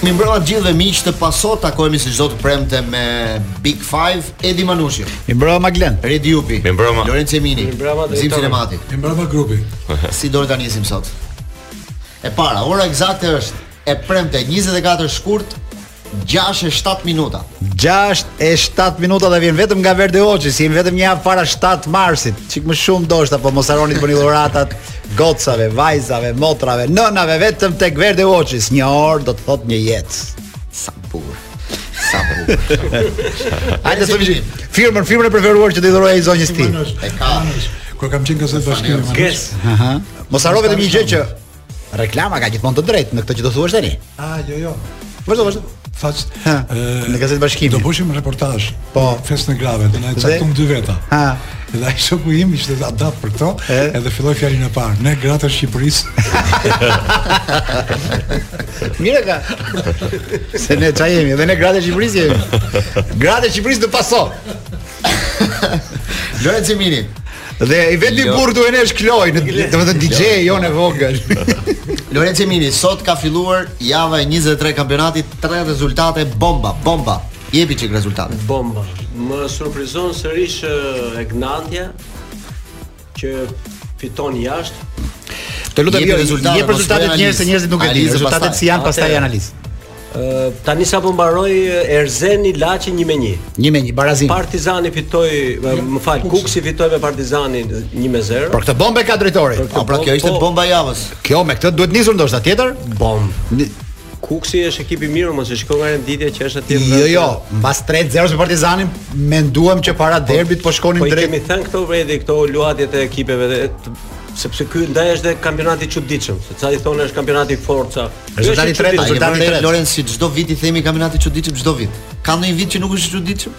Mirëmbrëma të gjithëve miq të Paso Takohemi si çdo të premte me Big Five Edi Manushi Mirëmbrëma Maglen Redi Jupi Mirëmbrëma Lorenc Emini Mirëmbrëma Zim Sinemati Mirëmbrëma Grupi Si doni ta nisim sot E para, ora ekzakte është E premte 24 shkurt 6 e 7 minuta. 6 e 7 minuta dhe vjen vetëm nga Verde Oçi, si jemi vetëm një javë para 7 marsit. Çik më shumë ndoshta po mos harroni të bëni dhuratat gocave, vajzave, motrave, nënave vetëm tek Verde Oçi. Një orë do të thotë një jetë. Sa bukur. Sa bukur. Hajde të vijim. Firmën, firmën e preferuar që të dhuroj ai zonjës tij. E ka. Kur kam qenë gazetë Bashkimi. Aha. Mos harro vetëm një gjë që Reklama ka gjithmonë të drejtë në këtë që do thuash tani. Ah, jo, jo. Vazhdo, vazhdo. Thash, në gazetë Bashkimi. Do bëshim reportazh. Po, festën e grave, do na caktun dy veta. Ha. Dhe ai shoku im ishte adapt për këto, edhe filloi fjalën e parë, ne gratë e Shqipërisë. Mirë e ka. Se ne ça jemi, edhe ne gratë e Shqipërisë jemi. Gratë e Shqipërisë do paso. Lorenc Emini. Dhe i vetmi burr këtu ene është Kloj, domethënë DJ jonë e vogël. Lorenc Emini, sot ka filluar java e 23 e kampionatit, tre rezultate bomba, bomba. Jepi çik rezultate. Bomba. Më surprizon sërish Egnatia, që fiton jashtë. Të lutem jo rezultatet, jep rezultatet jo, njëherë se njerëzit nuk e dinë. Rezultatet si janë pastaj analizë. Ë tani sapo mbaroi Erzeni Laçi 1 me 1. 1 me 1 barazim. Partizani fitoi, më fal, Kukësi fitoi me Partizanin 1 me 0. Për këtë bombë e ka drejtori. Po pra kjo ishte po- bomba e javës. Kjo me këtë duhet nisur ndoshta tjetër? Bombë. Kukësi është ekip i mirë, mos e shiko nga renditja që është atje. Jo, jo, mbas 3-0 me Partizanin, menduam që para po, derbit po shkonin po drejt. Po kemi thënë këto, Redi, këto luhatje të ekipeve dhe sepse ky ndaj është dhe kampionati i çuditshëm, se ca i thonë është kampionati i fortë, ca. Rezultati i tretë, rezultati i tretë. Lorenc si çdo vit i themi kampionati i çuditshëm çdo vit. Ka ndonjë vit që nuk është i çuditshëm?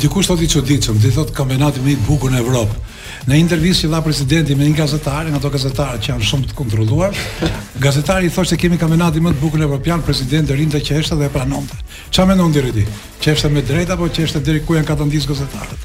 Dikush thotë i çuditshëm, dikush thotë kampionati më i bukur në Evropë. Në intervistë që dha presidenti me një gazetar, nga ato gazetarë që janë shumë të kontrolluar, gazetari i thoshte kemi kampionatin më të bukur evropian, presidenti rrinte qeshte dhe e pranonte. Çfarë mendon ti Redi? Qeshte me drejt apo qeshte deri ku janë katandisë gazetarët?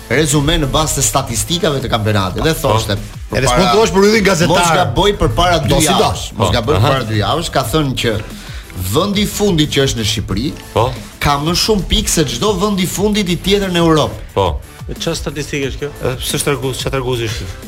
rezume në bazë të statistikave të kampionatit dhe thoshte po, edhe s'mund thua për Yllin gazetar mos gaboj përpara dy javësh mos po, gaboj përpara dy javësh ka thënë që vendi i fundit që është në Shqipëri po ka më shumë pikë se çdo vend i fundit i tjetër në Europë po çfarë statistike është kjo s'është tregues çfarë treguesi është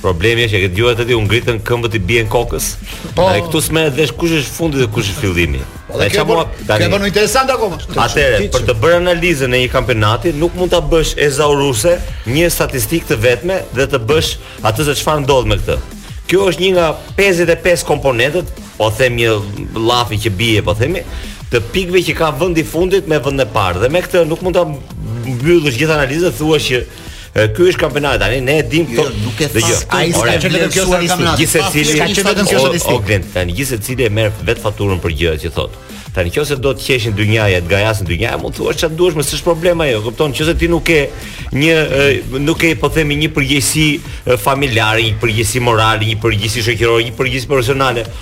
Problemi është që këtu janë ngritur këmbët i bien kokës. Po. Dhe këtu s'merret vesh kush është fundi dhe kush është fillimi. Po, dhe kjo bën, kjo bën interesant akoma. Atëre, për të bërë analizën e një kampionati, nuk mund ta bësh ezauruese një statistikë të vetme dhe të bësh atë se çfarë ndodh me këtë. Kjo është një nga 55 komponentët, po them një llaf që bie, po themi, të pikëve që ka vendi fundit me vendin e parë. Dhe me këtë nuk mund ta mbyllësh gjithë analizën, thua që Ky është kampionati tani, ne e dim këto. Jo, nuk e thashë. Ai ka qenë vetëm kjo kampionat. Gjithsesi, ka qenë vetëm kjo statistikë. O Glen, tani gjithsecili e merr vet faturën për gjërat që thotë. Tani nëse do të qeshin dynjaja, të gajasin dynjaja, mund të thuash çfarë duash, mua s'është problem ajo. Kupton, nëse ti nuk ke një nuk ke po themi një përgjegjësi familjare, një përgjegjësi morale, një përgjegjësi shoqërore, një përgjegjësi profesionale,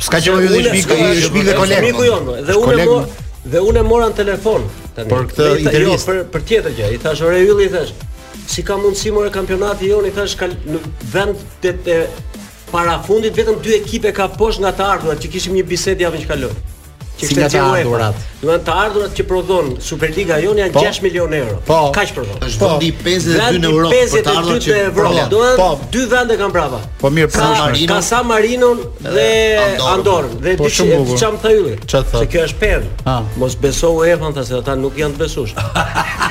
S'ka që Ylli është mik, është mik dhe koleg. Miku jon, dhe unë e mor, dhe unë e mora në telefon tani. Për këtë jo, intervistë. për për tjetër gjë, i thash ore Ylli, i thash, si ka mundësi more kampionati jon, i thash në vend të parafundit vetëm dy ekipe ka poshtë nga të ardhurat që kishim një bisedë javën që kaloi. Si nga të ardhurat. Do të të ardhurat që prodhon Superliga jon janë 6 po. milionë euro. Po. Kaq prodhon? Është po. vendi 52 në Europë. 52 në Evropë. Do të dy vende kanë prapa. Po mirë, San Marino. Ka San Marino dhe Andorra dhe dy shumë bukur. Ça m'tha Ylli. Se kjo është perl. Mos beso UEFA-s, tha, se ata nuk janë të besueshëm.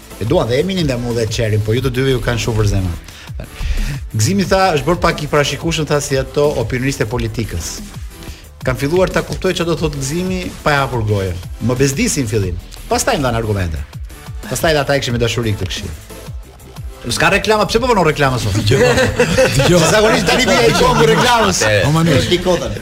E dua dhe Eminin dhe mu dhe Çerin, po ju të dyve ju kanë shumë për zemër. Gëzimi tha, është bërë pak i parashikueshëm tha si ata opinionistët e politikës. Kam filluar ta kuptoj çfarë do thotë Gëzimi pa e hapur gojën. Më bezdisi në fillim. Pastaj më dhan argumente. Pastaj ata e kishin me dashuri këtë këshill. Nuk ka reklama, pse po vënë reklama sot? Dëgjo. Dëgjo. Zakonisht tani bie e çon reklamat. O manesh. Ti kota.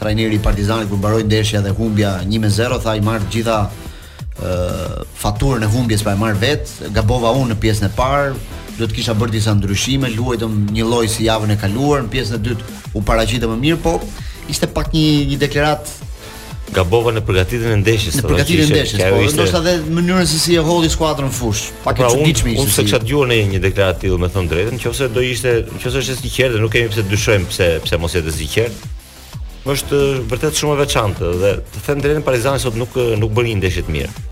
trajneri i Partizanit kur mbaroi ndeshja dhe humbën 1-0 tha i marr të gjitha ë faturën e humbjes pra e marr vet, gabova unë në pjesën e parë, do të kisha bërë disa ndryshime, luajtëm një loj si javën e kaluar, në pjesën e dytë u paraqitëm më mirë, po ishte pak një një deklarat Gabova në përgatitjen e ndeshjes. Në përgatitjen e ndeshjes, po ishte... ndoshta edhe në mënyrën se si e hodhi skuadrën në fush. Pak e pra, çuditshme ishte. Unë s'e kisha dëgjuar një deklaratë tillë, me thënë drejtën, nëse do ishte, nëse është e sinqertë, nuk kemi pse dyshojmë pse pse mos jetë e sinqertë. Është vërtet shumë e veçantë dhe të them drejtën Partizani sot nuk nuk bëri një ndeshje të mirë.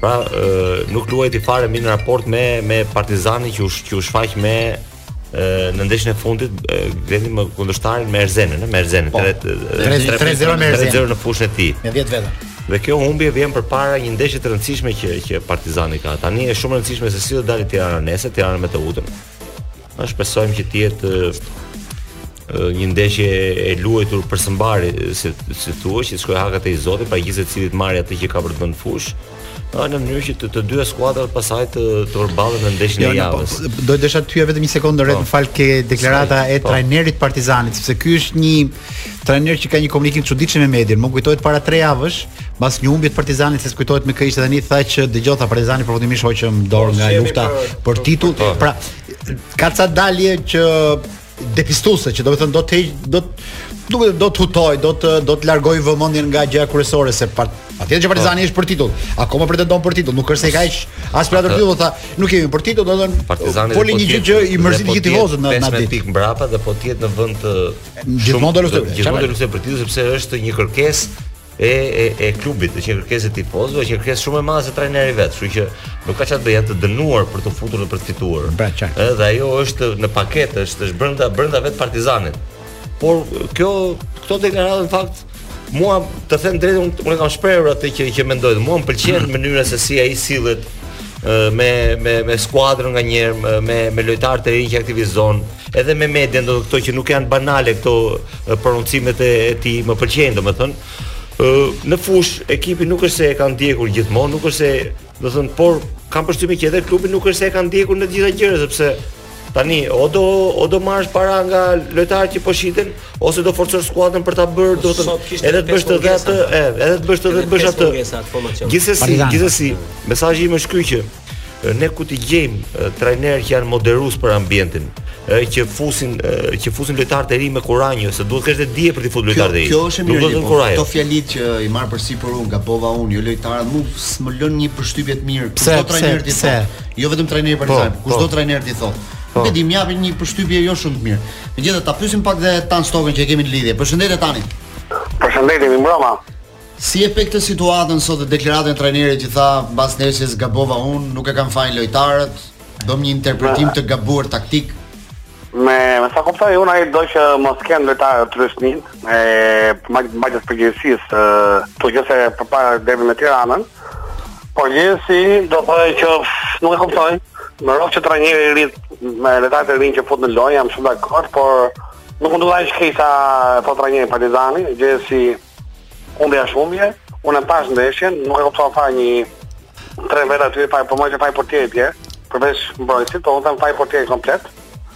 Pra, ë, nuk luajti fare mirë në raport me me Partizanin që u që u shfaq me në ndeshjen e fundit Greni më kundërshtarin me Erzenin, me Erzenin, 3-0 po. me Erzenin. 3-0 në fushën e tij. Me 10 veta. Dhe kjo humbje vjen përpara një ndeshje të rëndësishme që që Partizani ka. Tani është shumë e rëndësishme se si do dalë Tirana nesër, Tirana me Teutën. Ne shpresojmë që të jetë një ndeshje e luajtur për së mbari, si si thuash, që shkoj haka te Zoti, pa gjithë secili të marrë atë që ka për të bërë në fushë, në mënyrë që të, të dyja skuadrat pasaj të të përballen në ndeshjen jo, e po, javës. Po, do të desha ty vetëm një sekondë rreth po. fal ke deklarata e po. trajnerit të Partizanit, sepse ky është një Trajner që ka një komunikim të çuditshëm me median, më kujtohet para 3 javësh, pas një humbjeje të Partizanit, s'më kujtohet me kë ishte tani, tha që dëgjo tha Partizani përfundimisht hoqëm dorë po, nga lufta për, titull. Po. Pra, ka ca dalje që depistuese, që do të thonë do të do do do të hutojë, do të do të largojë vëmendjen nga gjëja kryesore se pa Atje që Partizani po. është për titull, akoma pretendon për titull, nuk është se ka aq as për atë titull, tha, nuk kemi për titull, do të thonë Partizani po një gjë që i mërzit gjithë tifozët në atë. Pesë pikë mbrapa dhe po të jetë në vend të Gjithmonë do luftojë. Gjithmonë do luftojë për titull sepse është një kërkesë e e e klubit, është një kërkesë e tifozëve, është një kërkesë shumë e madhe se trajneri vetë, kështu që nuk ka çfarë të bëjë, janë të dënuar për t'u futur në për të fituar. Pra, Edhe ajo është në paketë, është është brenda brenda vetë Partizanit. Por kjo këto deklarata në fakt Mua të them të drejtën unë e kam shprehur atë që që mendoj. Mua më pëlqen mënyra se si ai sillet me me me skuadrën nganjëherë me me lojtarët e rinj që aktivizon edhe me median do këto që nuk janë banale këto prononcimet e, e tij më pëlqejnë domethënë në fushë ekipi nuk është se e kanë ndjekur gjithmonë nuk është se do thon por kam përshtypjen që edhe klubi nuk është se e kanë ndjekur në të gjitha gjërat sepse Tani, o do o do marrësh para nga lojtarët që po shiten, ose do forcosh skuadrën për ta bërë, do të thotë, edhe të bësh të dhe atë, edhe të bësh të dhe të bësh atë. Gjithsesi, gjithsesi, mesazhi im është ky që ne ku t'i gjejmë trajnerë që janë moderues për ambientin, që fusin që fusin lojtarët e rinj me kurajë, se duhet të kesh dhe dije për të futur lojtarët e rinj. Kjo është e mirë. Po, këto fjalitë që i marr përsipër unë, gabova unë, jo lojtarët, nuk më lën një përshtypje të mirë. Çdo trajner t'i. Jo vetëm trajneri i Partizanit, po, po. kushdo trajner t'i thotë. Po. Nuk e di, më japin një përshtypje jo shumë të mirë. Megjithatë ta pyesim pak dhe Tan Stokën që e kemi në lidhje. Përshëndetje Tani. Përshëndetje mirëmbrëma. Si e pe këtë situatën sot e deklaratën e trajnerit që tha mbas ndeshjes gabova unë, nuk e kanë fajin lojtarët, bëmë një interpretim të gabuar taktik. Me, me sa kuptoj unë ai do që mos kenë lojtarët trysninë e mbajtjes së përgjegjësisë, tu që se përpara derbin me Tiranën. Po gjithsesi, do të thoja që nuk e kuptoj. Më rrofë që trajneri i ri me lojtarët e rinj që fut në lojë, jam shumë dakord, por nuk më duhet që këta po trajneri Partizani, gjithsesi humbja është humbje. Unë e pashë ndeshjen, nuk e kuptoj fare një tre veta aty faj, po më që faj portier e tjerë, përveç mbrojtësit, po unë them faj portier komplet.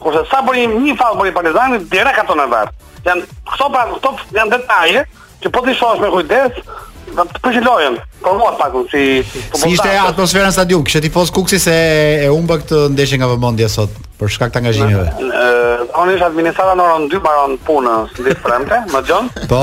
Kurse sa bëri një faull bëri Partizani direkt karton të verdhë. Janë këto pra këto janë detaje që po t'i shohësh me kujdes, do të prishin lojën. Po mos pak si si ishte atmosfera në stadium, kishte tifozë Kukësi se e humba këtë ndeshje nga vëmendja sot për shkak të angazhimeve. Ëh, zakonisht administrata në orën 2 mbaron punën, si ditë premte, më dëgjon. Po.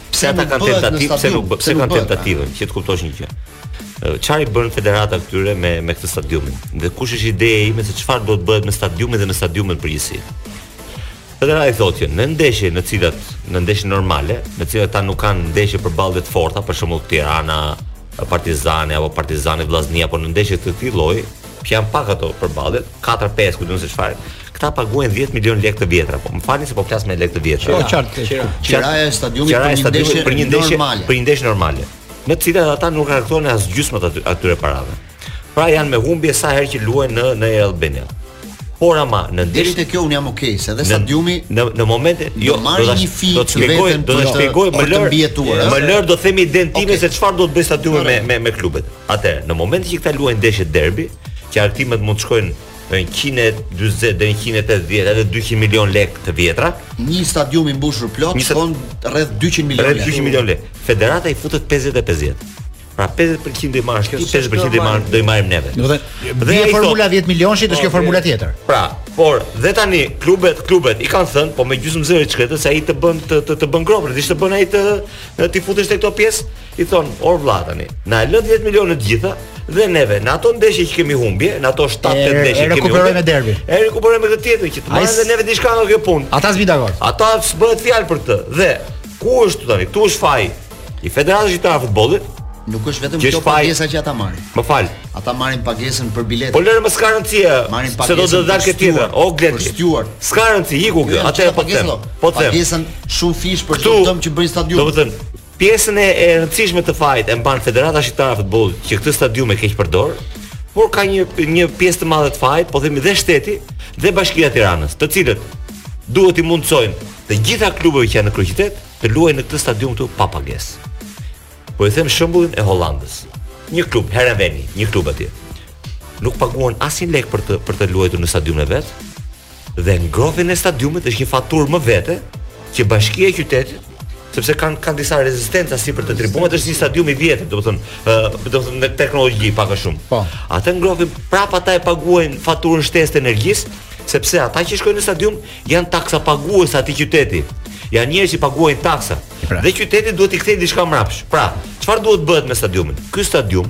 Pse ata kanë tentativë, pse nuk bëhet, pse kanë tentativën, që të kuptosh një gjë. Çfarë bën federata këtyre me me këtë stadiumin? Dhe kush është ideja ime se çfarë duhet të bëhet me stadiumin dhe me stadiumet në përgjithësi? Federata i thotë që në ndeshje në cilat në ndeshje normale, në cilat ata nuk kanë ndeshje përballje të forta, për shembull Tirana, Partizani apo Partizani Vllaznia apo në ndeshje të këtij lloji, që janë pak ato përballjet, 4-5 ku di unë se çfarë. Këta paguajnë 10 milion lekë të vjetra, po më falni se po flas me lekë të vjetra. Po qartë, qiraja e stadiumit për një ndeshje për një ndeshje normale. Për një ndeshje normale. Në të cilat ata nuk arkëtojnë as gjysmën e atyre parave. Pra janë me humbje sa herë që luajnë në Air Albania. Por ama në ndeshje te kjo unë jam okay, se dhe stadiumi në në momente jo do ta do të shpjegoj do të shpjegoj më lër më lër të ta them idenë time se çfarë duhet të bëjë stadiumi me me me klubet. Atëherë, në momentin që këta luajnë ndeshje derbi, që arkëtimet mund të shkojnë në 140 deri në 180 edhe 200 milion lekë të vjetra. Një stadium i mbushur plot një shkon rreth 200 milion lekë. Rreth 200 milion lekë. Federata i futet 50 e 50. Pra 50% do i marrësh ti, 50% do i marr do i marrim neve. Dhe ai formula 10 milionshi do të shkojë formula tjetër. Pra, por dhe tani klubet, klubet i kanë thënë, po me gjysmë zëri të shkretët se ai të bën të të, të bën gropën, e di ç'të bën ai po t'i futesh tek këto pjesë. i thonë or vlla tani na e lë 10 milionë të gjitha dhe neve në ato ndeshje që kemi humbje në ato 7 8 ndeshje që kemi rekuperojmë me derbi e rekuperojmë me këtë tjetër që të marrim dhe neve diçka nga kjo punë ata s'bien dakord ata s'bëhet fjalë për këtë dhe ku është tani këtu është faj i federatës shqiptare të futbollit Nuk është vetëm kjo pagesa që ata marrin. Më fal. Ata marrin pagesën për biletë. Po lëre më s'ka rëndësi. Marrin pagesën. Se do të dal te kjo tjetra. O Glendi. Për stjuard. S'ka rëndësi, iku. Jo, Atë po them. Po them. Pagesën shumëfish për çdo dëm që bëjnë në stadium. Domethënë, Pjesën e e rëndësishme të fajit e mban Federata Shqiptare e Futbollit, që këtë stadium e keqpërdor, por ka një një pjesë të madhe të fajit, po themi dhe shteti dhe Bashkia e Tiranës, të cilat duhet t'i mundësojnë të gjitha klubeve që janë në kryeqytet të luajnë në këtë stadium këtu pa pagesë. Po i them shembullin e Holandës. Një klub Herenveni, një klub atje. Nuk paguan asnjë lek për të për të luajtur në stadiumin e vet, Dhe ngrohjen e stadiumit është një faturë më vete që bashkia e qytetit sepse kanë kanë disa rezistenca sipër te tribunat, është një stadium i vjetër, domethënë, ë, domethënë me teknologji pak a shumë. Po. Atë ngrohjen prap ata e paguajnë faturën shtesë të energjisë, sepse ata që shkojnë në stadium janë taksapagues të atij qyteti. Janë njerëz që paguajnë taksa. Pra. Dhe qyteti duhet t'i kthejë diçka mbrapsht. Pra, çfarë duhet të bëhet me stadiumin? Ky stadium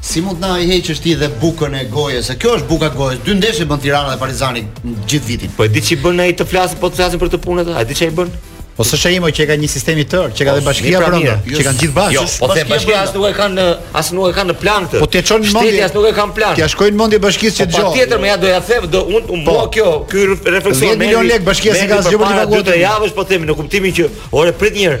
Si mund na i heqësh ti dhe bukën e gojës? Se kjo është buka e gojës. Dy ndeshje bën Tirana dhe Partizani gjithë vitin. Po e di ç'i bën ai të flasë, po të flasin për të punën atë. A di ç'ai bën? Po s'është ai më që ka një sistem i tërë, që ka dhe po, bashkia pra brenda, që janë gjithë bashkë. Jo, po te bashkia as nuk e kanë as nuk e kanë në plan këtë. Po t'i shkon mendja. Shteti as nuk e kanë plan. T'i shkojë mendja bashkisë që dëgjoj. Po patjetër më ja do ia them, do unë unë po. mua kjo, ky refleksion. 10 milionë lekë bashkia s'e ka asgjë për të paguar. Dy javësh po themi në kuptimin që ore prit një herë.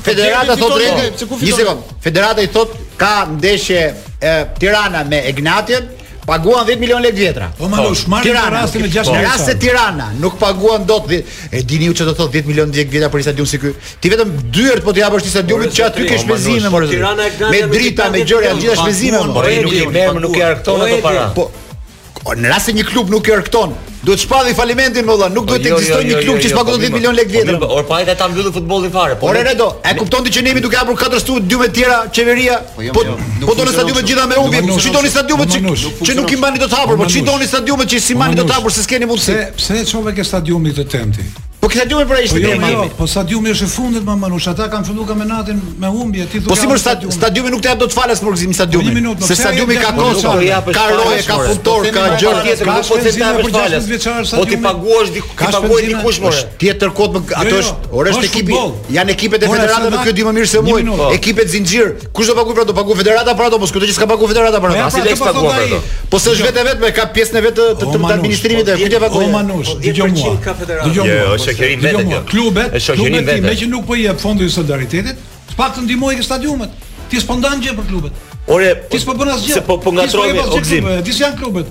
Federata thotë rregull, një sekond. Federata i thotë ka ndeshje Tirana me Egnatian, paguan 10 milion lekë të vjetra. Po Manush, marrë në rastin e 6 milion. Në rast se Tirana nuk paguan dot. E dini ju çfarë do thotë 10 milion lekë të vjetra për stadium si ky? Ti vetëm dyert po t'ia hapësh ti stadiumit që aty ke shpenzime more vëlla. Me drita, me gjëra, gjithë shpenzime. Po nuk i merr, nuk i arkëton ato para. Po O, në rast se një klub nuk i arkëton, duhet të shpallë falimentin mor vëlla, nuk po, duhet të jo, jo, ekzistojë jo, një klub që s'paguan 10 milionë lekë të vjetër. Po, po hajt ta mbyllë futbollin fare. Po, Ore Redo, e kupton ti që ne jemi duke hapur katër stadiume të tjera qeveria? Po, po do në stadiumet gjitha me uvi, po shitini stadiumet që që nuk i mbani dot hapur, po shitini stadiumet që s'i mbani dot hapur se s'keni mundësi. Pse e çove ke stadiumi të fundit? Po ke stadiumi pra, ke stadiumi. Jo, po stadiumi është i fundit mor Manush. Ata kanë filluar kampionatin me humbje, ti thua. Po si më stadiumi, stadiumi nuk ta jap dot falas or Gëzim stadiumi. Se stadiumi ka kosto, ka roje, ka futor, ka gjëra tjetër, nuk po ta jap falas. Po t'i paguash diku, ta paguajë dikush më. Tjetër kot më jo, ato jo, është, ore është ekipi. Janë ekipet e federatës më këtë e di më mirë se mua. Ekipet zinxhir, Kush do pagu pra do pagu federata para ato, po siguro që s'ka pagu federata para ato? Asnjë lek pagu para ato? Po se është vetë vetë me ka pjesën e vetë të të të administrimit dhe kujt t'i pagu. Po Manush, dëgjoj mua. Dëgjoj mua. Jo, është qeveria vetë kjo. Klubet, është qeveria vetë. Meqë nuk po i jep fondin e solidaritetit, të paktën ndihmoji ke stadiumet. Ti s'po ndan gjë për klubet. Ore, ti s'po bën asgjë. Se po po ngatërrove o Gëzim. Ti s'jan klubet.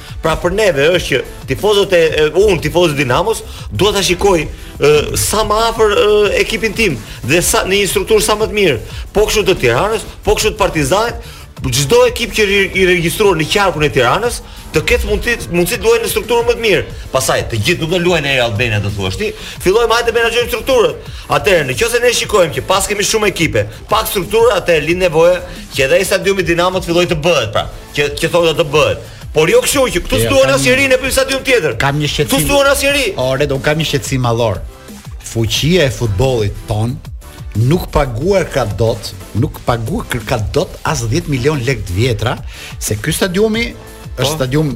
Pra për neve është që tifozët e unë tifoz i Dinamos dua ta shikoj sa më afër ekipin tim dhe sa në një strukturë sa më të mirë. Po kështu të Tiranës, po kështu të Partizanit, çdo ekip që është i regjistruar në qarkun e Tiranës të ketë mundësi mundësi të luajë në strukturën më të mirë. Pastaj të gjithë nuk do luajnë në Air Albania do thuash ti. Fillojmë hajde menaxhojmë strukturat. Atëherë, në qoftë se ne shikojmë që paskemi shumë ekipe, Pak struktura, atëherë lind nevoja që edhe ai stadiumi Dinamo të fillojë të bëhet pra, që që thonë të bëhet. Por jo kështu që këtu s'luan jo, asnjëri në një stadium tjetër. Kam një shqetësim. Këtu s'luan asnjëri. Ore, do kam një shqetësim madhor. Fuqia e futbollit tonë nuk paguaka dot, nuk paguaka dot as 10 milion lekë të vjetra, se ky stadiumi është po. stadium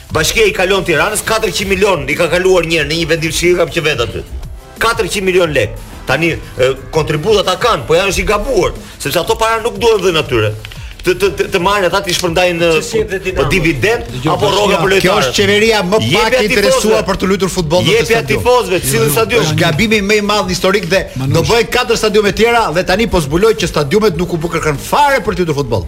Bashkia i kalon Tiranës 400 milion, i ka kaluar një herë në një vendim që kam qenë vetë aty. 400 milion lek. Tani kontributet ata i kanë, po janë është i gabuar, sepse ato para nuk duhen dhënë atyre të të të, të marrin ata t'i shpërndajnë në po, po dividend jo, apo rroga për lojtarë. Kjo është qeveria më pak e interesuar për të luajtur futboll në stadium. Jepja tifozëve, cilin stadium. Është gabimi më i madh historik dhe do bëjnë katër stadiume të tjera dhe tani po zbuloj që stadiumet nuk u bëkërkan fare për të luajtur futboll.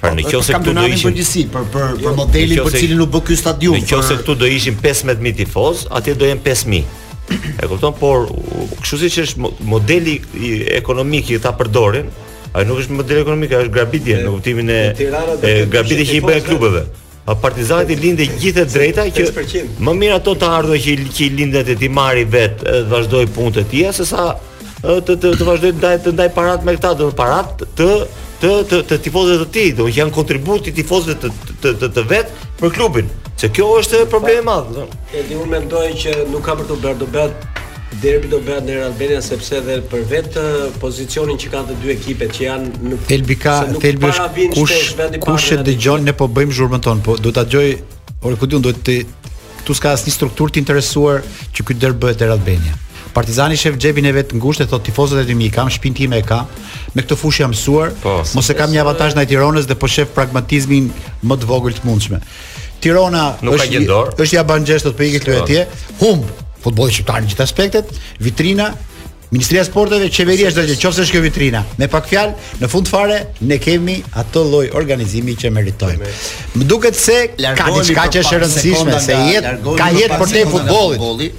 Pra në qoftë se këtu do ishin përgjithësi për për për jo, modelin për cilin u bë ky stadium. Në qoftë se këtu do ishin 15000 tifoz, atje do jen 5000. E kupton, por kështu siç është modeli ekonomik që ta përdorin, ai nuk është model ekonomik, ai është grabitje në kuptimin e grabitje që i bëjnë klubeve. Partizanit i lind gjithë e drejta që më mirë ato të ardhura që, që i lindin t'i marri vetë dhe vazhdoj punët e tia, se sa të, të, të vazhdoj të ndaj, të ndaj parat me këta, dhe parat të të të të tifozëve të tij, do që janë kontribut i tifozëve të të të, të vet për klubin. Se kjo është problem i madh. Edhe unë mendoj që nuk ka për të bërë, do bëhet Derbi do bëhet në Air Albania sepse edhe për vetë pozicionin që kanë të dy ekipet që janë në thelbi ka thelbi është kush kush e dëgjon, ne po bëjmë zhurmën ton, po do ta dëgjoj ore ku diun do të këtu s'ka asnjë strukturë të interesuar që ky derbi bëhet Air Albania. Partizani shef xhepin e vet ngushtë e thot tifozët e mi kam shpinë time e kam me këtë fushë jam mësuar po, mos e kam një avantazh ndaj Tironës dhe po shef pragmatizmin më të vogël të mundshme Tirona është, është ja ban gjestot për ikë këtu etj. Humb futbolli shqiptar në gjithë aspektet, vitrina Ministria e Sporteve, qeveria çdo gjë, qoftë se është kjo vitrina. Me pak fjalë, në fund fare ne kemi atë lloj organizimi që meritojmë. Më duket se ka diçka që është e rëndësishme se jetë ka jetë përtej futbollit.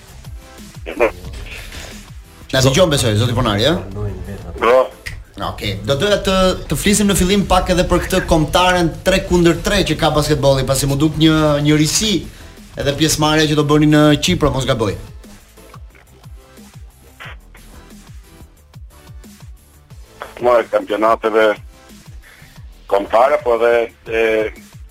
Na dëgjon besoj zoti Ponari, ë? Po. Na, okay. Do doja të të flisim në fillim pak edhe për këtë kombëtaren 3 kundër 3 që ka basketbolli, pasi m'u duk një një risi edhe pjesëmarrja që do bëni në Qipro, mos gaboj. Marë kampionateve kombëtare, po edhe e,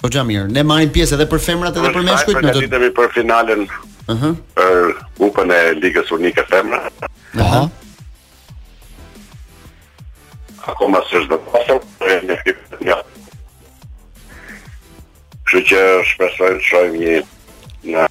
Po jam mirë. Ne marrim pjesë edhe për femrat edhe për meshkujt në këtë. Ne për finalen. Ëh. Uh -huh. Për kupën e Ligës Unike Femra. Aha. Uh -huh. Akoma s'është do pasëm, për e një fipë të një. Kështu që shpresojmë të shojmë një në...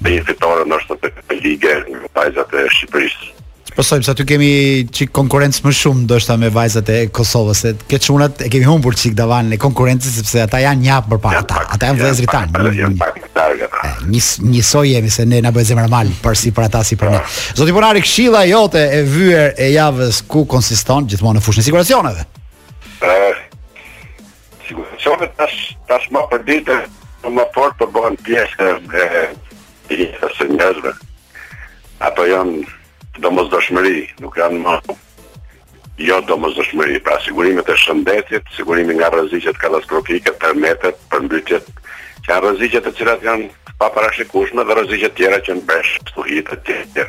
Dhe një fitore ndoshta të kësaj lige me vajzat e Shqipërisë. Shpresojmë, se aty kemi çik konkurencë më shumë ndoshta me vajzat e Kosovës, se ke çunat e kemi humbur çik davanë në konkurencë sepse ata janë një hap më parë ata. Ata janë vëllezërit tanë. Janë pak të largë ata. Një njësoj jemi se ne na bëjë zemra mal për si për ata si për ne. Zoti Ponari, këshilla jote e vyer e javës ku konsiston gjithmonë në fushën e siguracioneve. Sigurisht tash tashmë për ditë po më fort po bëhen pjesë e jetës së njerëzve. Ato janë domosdoshmëri, nuk janë më jo domosdoshmëri, pra sigurimet e shëndetit, sigurimi nga rreziqet katastrofike, tërmetet, përmbytjet, që janë rreziqe të cilat janë paparashikueshme dhe rreziqe të tjera që nga breshri, stuhitë e tjera.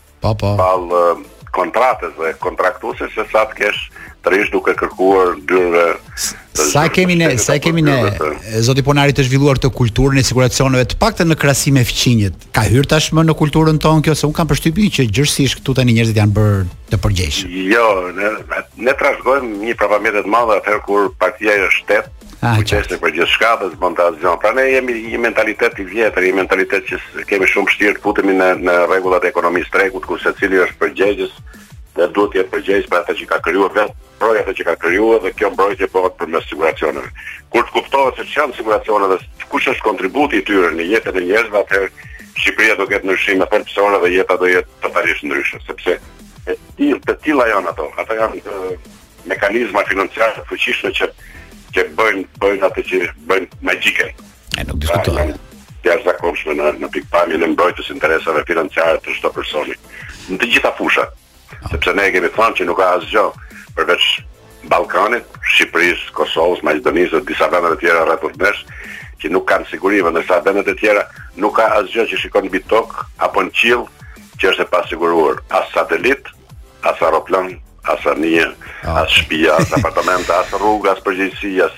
Pa pa. Pal kontratës dhe kontraktuesit se sa të kesh të rrish duke kërkuar dyerve sa kemi ne sa kemi ne zoti Ponari të zhvilluar këtë kulturën e siguracioneve të paktën në krahasim me fqinjët ka hyrë tashmë në kulturën tonë kjo se unë kam përshtypjen që gjithsesi këtu tani njerëzit janë bërë më të përgjegjshëm jo ne ne trashëgojmë një prapambetje të madhe atëherë kur partia shtet Ah, kujdesej për gjithçka dhe s'bënte asgjë. Pra ne jemi një mentalitet i vjetër, një mentalitet që kemi shumë vështirë të futemi në në rregullat e ekonomisë tregut ku secili është përgjegjës dhe duhet të jetë përgjegjës për atë që ka krijuar vetë, për atë që ka krijuar dhe kjo mbrojtje bëhet përmes siguracioneve. Kur të kuptohet se ç'janë siguracionet dhe kush është kontributi i tyre në jetën e njerëzve, atëherë Shqipëria do ketë ndryshime thelbësore dhe jeta do jetë totalisht ndryshe, sepse e tillë të tilla janë ato. Ato janë Mekanizma financiare të fuqishme që që bëjnë bëjnë atë që bëjnë magjiken. E nuk diskutohet. Jashtëzakonshme në në pikëpamjen e mbrojtjes interesave financiare të çdo personi. Në të gjitha fushat. Sepse ne e kemi thënë që nuk ka asgjë përveç Ballkanit, Shqipërisë, Kosovës, Maqedonisë dhe disa vendeve të tjera rreth nesh që nuk kanë sigurime në vende të tjera, nuk ka asgjë që shikon mbi tokë apo në qiell që është e pasiguruar, as satelit, as aeroplan, as anije, ah, as shtëpi, as apartament, as rrugë, as përgjegjësi, as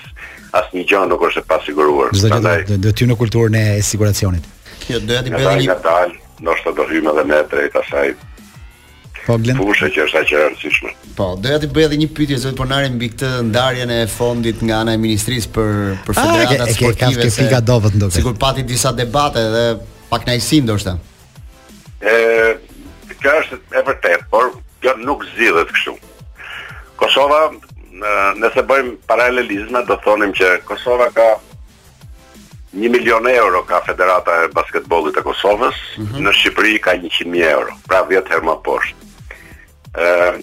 asnjë gjë nuk është e pasiguruar. Çdo gjë futet në kulturën e siguracionit. Kjo do të bëjë një dal, ndoshta do hyjmë edhe ne drejt asaj. Po vlen. Fusha që është aq e rëndësishme. Po, doja t'ju bëj edhe një pyetje zot Ponari mbi këtë ndarjen e fondit nga ana e ministrisë për për ah, federatat sportive. Ka fika dobët ndoshta. Sigur pati disa debate dhe pakënaqësi ndoshta. E, kjo është e vërtetë, por kjo nuk zgjidhet kështu. Kosova, nëse bëjmë paralelizme, do thonim që Kosova ka 1 milion euro ka Federata e Basketbollit e Kosovës, mm -hmm. në Shqipëri ka 100.000 euro, pra 10 herë më poshtë. Ë,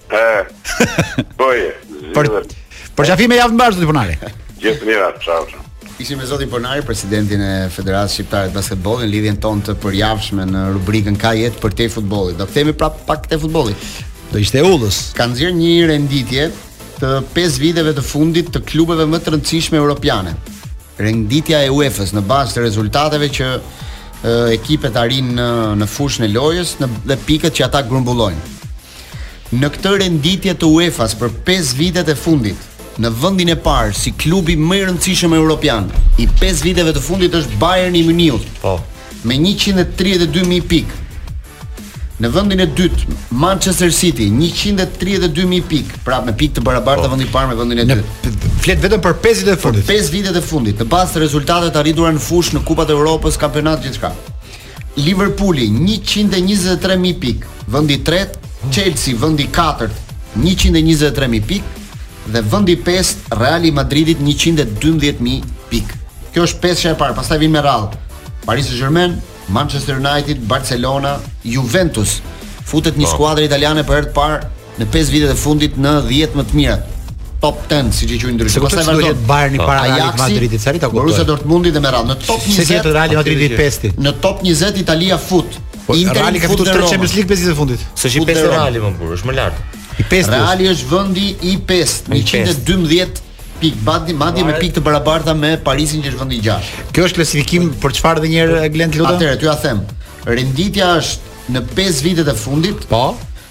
Ëh. Po je. Për përqafime javë të mbarë zoti Ponari. Gjithë të mirat, çao. Ishim me zotin Ponari, presidentin e Federatës Shqiptare të Basketbollit, në lidhjen tonë të përjavshme në rubrikën Ka jetë përtej futbollit. Do kthehemi prap pak te futbolli. Do ishte udhës. Ka nxjerrë një renditje të 5 viteve të fundit të klubeve më të rëndësishme europiane. Renditja e UEFA-s në bazë të rezultateve që ekipet arrijnë në në fushën e lojës në dhe pikët që ata grumbullojnë. Në këtë renditje të UEFA-s për pesë vitet e fundit, në vendin e parë si klubi më i rëndësishëm europian i pesë viteve të fundit është Bayern i Mynihut. Po. Me 132000 pikë. Në vendin e dytë Manchester City 132000 pikë, pra me pikë të barabarta po. vendi i parë me vendin e dytë. Flet vetëm për 5 vitet e fundit. Për 5 vitet e fundit, në bazë të rezultateve të arritura në fushë në Kupat e Evropës, kampionat gjithçka. Liverpooli, njëqind e njëzet e tre mijë pikë, vendi i tretë, Chelsea, vendi i katërt, njëqind e njëzet e tre mijë pikë dhe vendi i pestë, Reali i Madridit, njëqind e dymbëdhjetë mijë pikë. Kjo është pesha e parë, pastaj vijnë me radhë Paris Saint-Germain, Manchester United, Barcelona, Juventus. Futet një skuadër italiane për herë të parë Në pesë vitet e fundit në 10 më të mirat. Top 10 siç e quajnë ndryshe. Pastaj vazhdon të jetë Bayerni para Realit të Madridit, s'arrita ta kuptoj. Borussia Dortmundi dhe me radhë në top 20. Se Real Madridi i 5 Në top 20 Italia fut. Po, Inter Reali ka fituar 3 Champions League 5 vitet e fundit. S'është i 5 Reali mor burrë, është më lart. I 5 Reali është vendi i 5, 112 pikë madje madje me pikë të barabarta me Parisin që është vendi i 6. Kjo është klasifikim për çfarë dhe një herë Glend Luton? Atëherë ty ja them. Renditja është në 5 vitet e fundit. Po.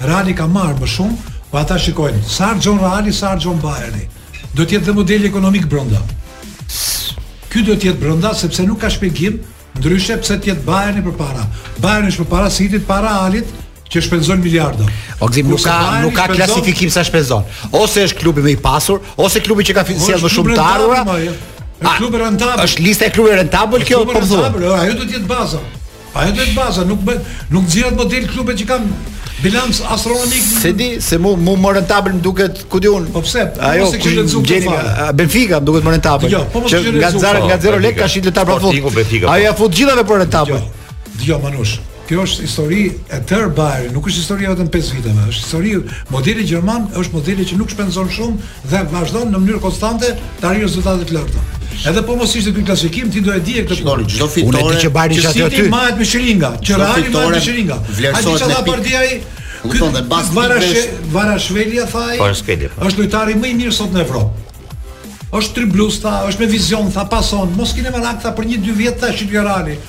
Reali ka marrë më shumë, po ata shikojnë sa harxhon Reali, sa harxhon Bajerni. Do të jetë dhe modeli ekonomik brenda. Ky duhet të jetë brenda sepse nuk ka shpjegim ndryshe pse të jetë Bajerni përpara. Bajerni është përpara Cityt, para Realit, që shpenzon miliarda. O Gëzim nuk ka nuk ka klasifikim sa shpenzon. Ose është klubi më i pasur, ose klubi që ka sjellë më shumë të ardhura. Është klubi rentabël. Është lista e klubeve rentabël kjo po thua. Ajo duhet të jetë baza. Po të jetë baza, nuk bën, nuk nxjerr model klube që kanë bilanc astronomik. S'e di, se mu mu më rentabël më duket, ku di un. Po pse? Ajo s'e kishe lexuar këtë fare. Benfica më duket më rentabël. Jo, po mos kishe lexuar. Nga zero, nga zero lek ka shit lojtarë pa fund. Ai ja fut të gjithave për rentabël. Dëgjo, Manush. Kjo është histori e tërë Bayern, nuk është histori vetëm 5 viteve, është histori modeli gjerman, është modeli që nuk shpenzon shumë, dhe vazhdon në mënyrë konstante të arrijë rezultate të larta. Edhe po mos ishte ky klasifikim, ti do e dije këtë punë. Çdo fitore. Unë e di që Bayerni është aty. Ti mbahet me shiringa, që Reali mbahet me shiringa. Vlerësohet me parti ai. Kupton dhe pastaj Kvarats Kvaratskhelia tha ai. Po. Është lojtari më i mirë sot në Evropë. Është driblues tha, është me vizion tha, pason. Mos keni merak tha për një dy vjet ta shi te Reali.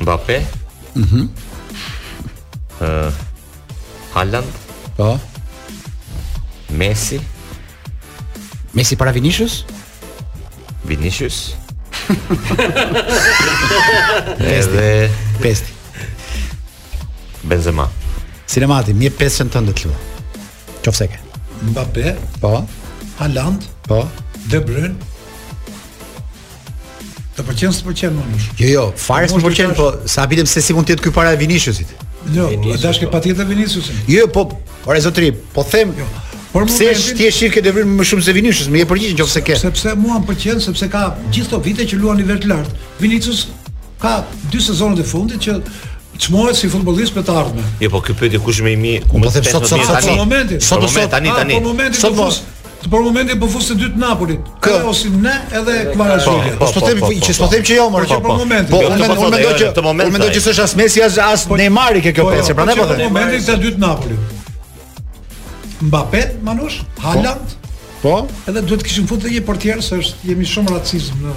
Mbappe. Mhm. Mm uh, Haaland. Po. Messi. Messi para Vinicius? Vinicius. Edhe i pesti. Benzema. Ti, Mati, ma jep pesën tënde ti Qoftë se e ke. Mbappe, po. Haaland, po. De Bruyne. Të pëlqen s'të pëlqen më shumë. Jo, jo, fare s'më pëlqen, po çuditem se si mund të jetë ky para Viniciusit. Jo, Vinicius, dashkë po. patjetër Viniciusin. Jo, po, ore zotëri, po them, jo. Por më pse ti e shihke De Bruyne më shumë se Vinicius, më jep përgjigje nëse ke. Sepse mua më pëlqen sepse ka gjithë këto vite që luan nivel të lartë. Vinicius Ka dy sezone të fundit që çmohet si futbollist për të ardhme. Jo, po kjo pyetje kush më i mirë? Unë po them sot sot sot në momentin. Sot sot tani ah, tani. Po momentin sot po. Të për momentin po fus dy të Napolit. Kë Osimhen edhe Kvarashvili. Po, po, po, po, po, që s'po them që jo, por që për momentin. Po, jo, unë po mendoj që të momentin. Unë mendoj që s'është as Messi as as Neymar i ke kjo pesë, prandaj po them. Në momentin dy të Napolit. Mbappé, Manush, Haaland. Po. Edhe duhet të kishim futur një portier se është jemi shumë racizëm në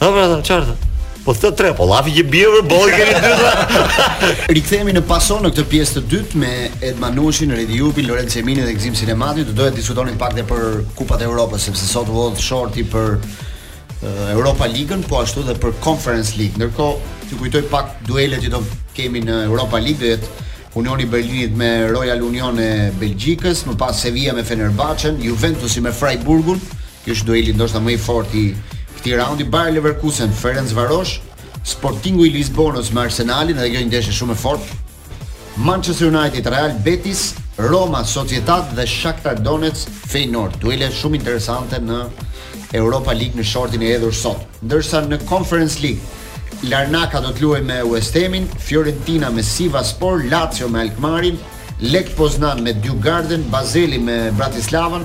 Ha pra, ta qartë. Po të tre, po lafi që bje për bolë keni dy dhe. Rikthehemi në pason në këtë pjesë të dytë me Ed Manushi, Redi Jupi, Lorenz Emini dhe Gzim Sinemati. Do doja të diskutonim pak dhe për kupat e Europës, sepse sot u hodh shorti për Europa Ligën, po ashtu dhe për Conference League. Ndërkohë, të kujtoj pak duelet që do kemi në Europa League, do jetë Unioni i Berlinit me Royal Union e Belgjikës, më pas Sevilla me Fenerbahçen, Juventusi me Freiburgun, Ky është dueli ndoshta më i fortë i këtij raundi Bayer Leverkusen Ferencvaros, Sportingu i Lisbonës me Arsenalin, edhe kjo një ndeshje shumë e fortë. Manchester United Real Betis, Roma Sociedad dhe Shakhtar Donetsk Feyenoord. Duele shumë interesante në Europa League në shortin e hedhur sot. Ndërsa në Conference League Larnaka do të luajë me West Hamin, Fiorentina me Sivasspor, Lazio me Alkmarin, Lech Poznan me Djurgården, Bazeli me Bratislavën,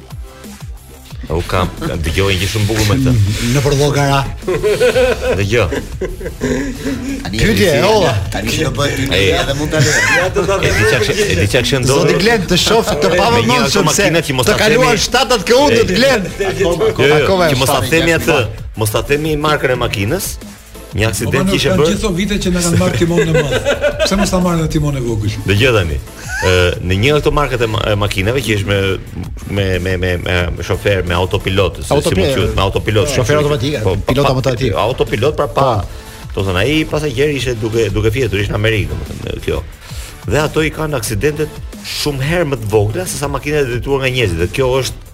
U kam, dëgjoj një shumë bukur me këtë. Nëpër Llogara. Dëgjoj. Tani ti je olla. Tani do bëhet ti je edhe mund ta lë. Ja do ta bëj. Ti çka çka çen do. Zoti Glen të shoh të pa më mos se makinat që mos ta kaluan shtatat këu do të Glen. Akoma. Që mos ta themi atë. Mos ta themi markën e makinës. Një aksident kishte bërë. Gjithë vitet që na kanë marrë timonin e madh. Pse mos ta marrin edhe timonin e vogël? Dëgjoj tani. Ë në një nga ato markat e makinave që është me me me me, me, me shofer me autopilot, si mund të thotë, me autopilot, po, shofer automatik, po, pilot automatik. Autopilot pra pa. Domethënë ai pasagjeri ishte duke duke fjetur, ishte në Amerikë, domethënë kjo. Dhe ato i kanë aksidentet shumë herë më të vogla se sa makinat e drejtuara nga njerëzit. Dhe kjo është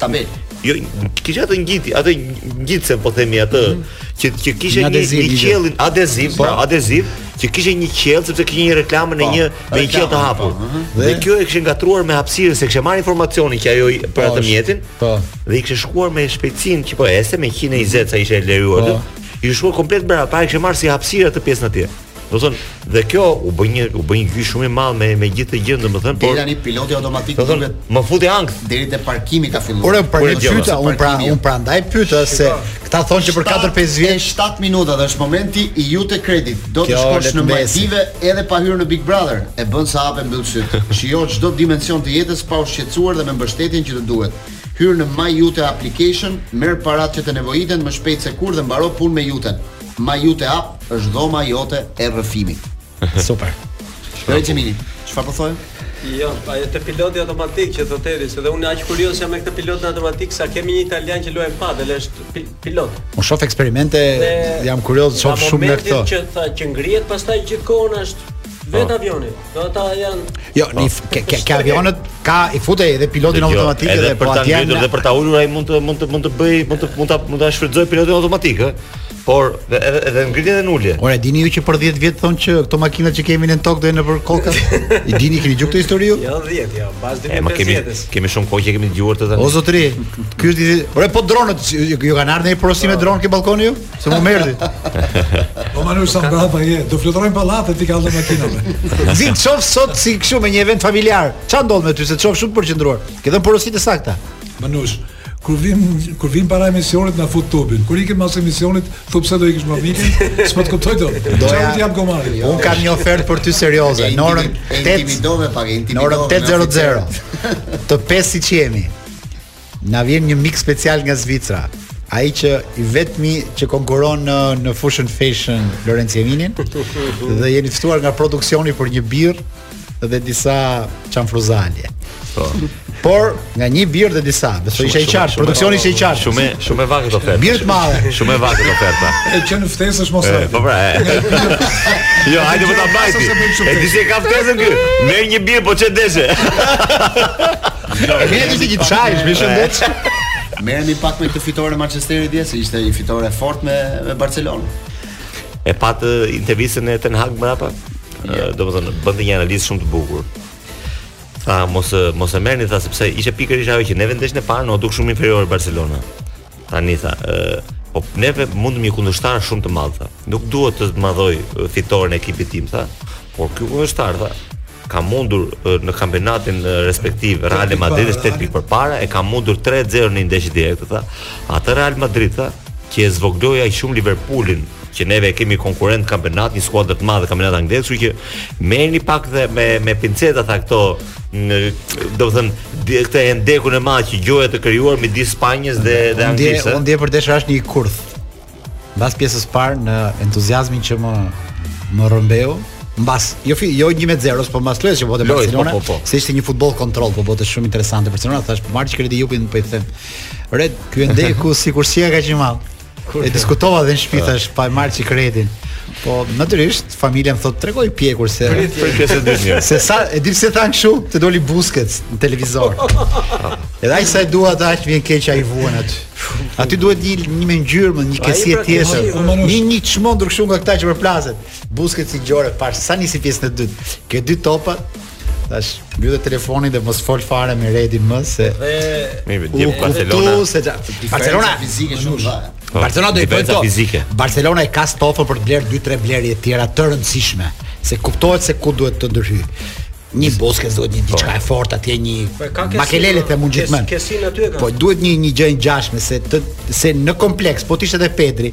Tabelë. Jo, kishte atë ngjiti, atë ngjitse po themi atë mm -hmm. që që kishte një adeziv, një qiellin adeziv, po, pra, adeziv, që kishte një qiell sepse kishte një reklamë në po, një me një qiell të hapur. Po, mhm. dhe, dhe kjo e kishte ngatërruar me hapësirën se kishte marrë informacionin që ajo për atë mjetin. Po. Dhe i kishte shkuar me shpejtësinë që po ecte me 120 sa ishte e lejuar. Po. I shkuar komplet brapa, e kishte marrë si hapësirë atë pjesën atje. Domethënë, dhe kjo u bë një u bë një gjyq shumë i madh me me gjithë atë gjë, domethënë po. Deri tani piloti automatik do të më futi ankth. Deri te parkimi ka filluar. Por e për një çyta, unë pra unë prandaj pyeta se këta thonë që për 4-5 vjet 7 minuta dhe është momenti i Iute Credit. Do të shkosh në Maldive edhe pa hyrë në Big Brother. E bën sa hap e mbyll sytë. Shijo çdo dimension të jetës pa u shqetësuar dhe me mbështetjen që të duhet. Hyr në MyIute application, merr paratë që të nevojiten më shpejt se kurrë dhe mbaro punë me Iuten. My Jute App është dhoma jote e rrëfimit. Super. Shkruaj Gemini, çfarë po thonë? Jo, ajo te piloti automatik që thotë Edi, se dhe unë aq kurioz jam me këtë pilot automatik sa kemi një italian që luajmë padel, është pi, pilot. Unë shoh eksperimente, dhe, jam kurioz të shoh shumë nga këto. Në momentin që tha që ngrihet, pastaj gjithkohon është Vet po. avioni. Po ata janë Jo, po. ke ke ke avionët, ka që i futet edhe pilotin jo, automatik edhe për po ta ngritur dhe për ta ulur ai mund të mund të mund të bëj mund të mund ta mund ta shfrytëzoj pilotin automatik, ë. Por edhe edhe ngritjen dhe uljen. Ore e dini ju që për 10 vjet thonë që këto makina që kemi në tokë do jenë nëpër kokë. E dini keni dëgjuar këtë histori ju? Jo 10, jo, pas 10 vjetës. Kemi kemi shumë kohë që kemi dëgjuar këtë tani. O zotri, ky është Ore po dronët ju kanë ardhur ndonjë porosi me ah. dron ke ballkoni ju? Se mu mërdhi. Po Manush sa brapa je. Do fluturojnë pallatet i ka lënë makinën. Të shoh sot si kështu me një event familjar. Ça ndodh me ty se të shoh shumë të përqendruar. Ke dhënë porosi të sakta. Manush. Kur vim kur vim para emisionit na fut tubin. Kur ikim pas emisionit, thu pse do ikish me mikun? S'po të kuptoj dot. Do ja jap gomari. Jo. Un kam një ofertë për ty serioze. Në orën 8 do me pak intimidove. Në orën 8:00. Të pesë siç jemi. Na vjen një mik special nga Zvicra. Ai që është i vetmi që konkuron në në fushën fashion Lorenzo Geminin dhe jeni ftuar nga produksioni për një birrë dhe disa cianfrusaglie. Po. Por nga një birrë dhe disa, besoj ishte i qartë, produksioni ishte i qartë. Shumë shumë e vagët oferta. Birrë të madhe. Shumë e vagët oferta. E që në ftesë është mos e. Po pra. Jo, hajde po ta mbajti. E di se ka ftesën ky. Merr një birrë po ç'e deshe. Merre ti si një çaj, me shëndet. Merremi pak me këtë fitore Manchesterit dje se ishte një fitore e fortë me me Barcelonën. E patë intervistën e Ten Hag mbrapa. Yeah. Domethënë, bënte një analizë shumë të bukur. Tha mos mos e merrni tha sepse ishte pikërisht ajo që neve ndeshjen e parë, na u duk shumë inferior Barcelona. Tani tha, po neve mundëm një kundërshtar shumë të madh. Nuk duhet të zmadhoj fitoren e ekipit tim, tha. Por ky kundërshtar tha, ka mundur në kampionatin respektiv Real Madridin është tetë përpara e ka mundur 3-0 në ndeshje direkte tha. Atë Real Madrid tha që e zvogloi aq shumë Liverpoolin që neve e kemi konkurrent kampionat, një skuadër të madhe kampionat anglez, kështu që merrni pak dhe me me pinceta tha këto në domethënë di- këtë hendekun e madh që gjoja është krijuar midis Spanjës dhe dhe Unë dje, Anglisë. unë dje për pak desh rashë në një kurth. Mbas pjesës së parë në entuziazmin që më më rrëmbeu, mbas jo fi, jo 1-0, po mbas lojës që bënte Lojës, Barcelona, po, po, po. se ishte një futboll kontroll, po bënte shumë interesante Barcelona, thash po marr Fredi Jupin po i them. Fred, ky hendeku sikur s'qenka aq i madh. E diskutova dhe në shtëpi tash po e marr si kredi. Po natyrisht familja më thotë tregohu i pjekur se për pjesën e dytë. Se s'e di pse thanë kështu, të doli Busquets në televizor. Edhe ai sa e dua atë aq vjen keq ai vuan aty. Aty duhet një një me ngjyrë, më një Kessie pra, tjetër. Një një çmendur kështu nga këta që përplaset. Busquetsi i gjorë pa sa nisi pjesën e dytë. Ke dy topa, Thashë mbylle telefonin dhe mos fol fare me Redin më se dhe me di Barcelona. Se ja, Barcelona fizike shumë vë. Po, Barcelona do të bëjë fizike. Barcelona e ka stofën për të blerë 2-3 blerje të tjera të rëndësishme, se kuptohet se ku duhet të ndërhyjë. Një Busquets duhet një diçka po. e fortë atje një po, Makelele të mund gjithmonë. Po duhet një një gjë e ngjashme se të se në kompleks, po të ishte edhe Pedri,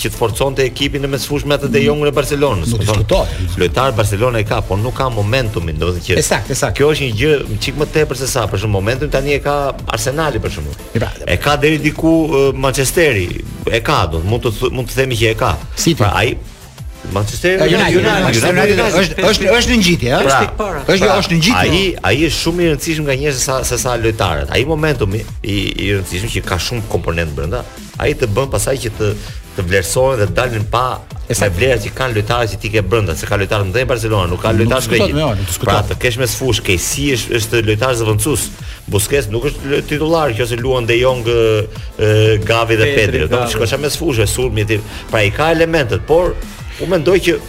që të forconte ekipin në mesfushë me atë De Jongun e Barcelonës. Nuk diskutohet. Lojtar Barcelona e ka, por nuk ka momentumin, domethënë që Ekzakt, ekzakt. Kjo është një gjë çik më tepër se sa, për shembull, momentumin tani e ka Arsenali për shembull. Pra, e ka deri diku Manchesteri, e ka, do mund të mund të themi që e ka. City. Pra ai Manchester United, Manchester United është është është në ngjitje, ëh. Pra, është pra, është në ngjitje. Ai ai është shumë i rëndësishëm nga njerëzit sa sa sa lojtarët. Ai momentumi i i rëndësishëm që ka shumë komponentë brenda, Ai të bën pastaj që të të vlerësohen dhe të dalin pastaj vlerat që kanë lojtarët që ti ke brenda, se ka lojtarë ndaj Barcelona, nuk ka lojtarë të vegjël. Pra të kesh mesfushë, Kessie është është lojtar zëvendësues. Busquets nuk është titullar, qoftë se luan De Jong, Gavi dhe Pedri, do të shkosh mesfushë, sulmi ti. Pra i ka elementët, por unë mendoj që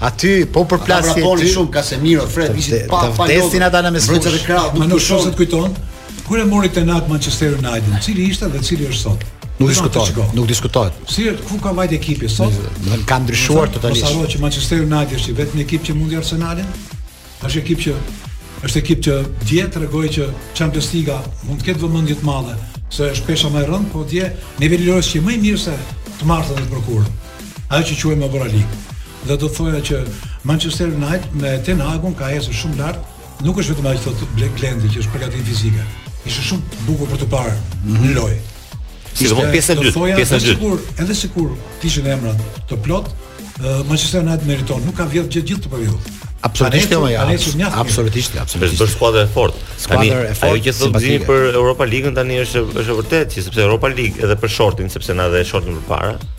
Aty po përplasje aty. Ata vraponin shumë Casemiro, Fred ishin pa pa. Të vdesin ata në mesfushë. Mbrojtësit e krahut, më nuk shoh se të kujton. Kur e mori Ten Hag Manchester United, cili ishte dhe cili është sot? Nuk diskutohet, nuk diskutohet. Si ku ka vajt ekipi sot? E ka ndryshuar totalisht. Mos harro që Manchester United është i vetmi ekip që mundi Arsenalin. Është ekip që është ekip që dje tregoi që Champions Liga mund të ketë vëmendje të madhe, se është pesha më e rëndë, por dje niveli i lojës qe më i mirë se të martën dhe të mërkurën. Ajo që quajmë Europa League. Dhe do të thoja që Manchester United me Ten Hagun ka ecur shumë lart, nuk është vetëm ajo që thotë Blendi që është përgatitje fizike. Ishte shumë bukur për të parë në lojë. Sidomos pjesë e dytë, pjesë e dytë. Sigur, edhe sikur t'i kishin emrat të plot, Manchester United meriton, nuk ka vjedh gjë gjithë të bëjë. Absolutisht jo, ja. Absolutisht, absolutisht. Është skuadra e fortë. Tani ajo që thotë Dini për Europa Ligën tani është është vërtet që, sepse Europa Ligë edhe për shortin, sepse pamë dhe shortin përpara,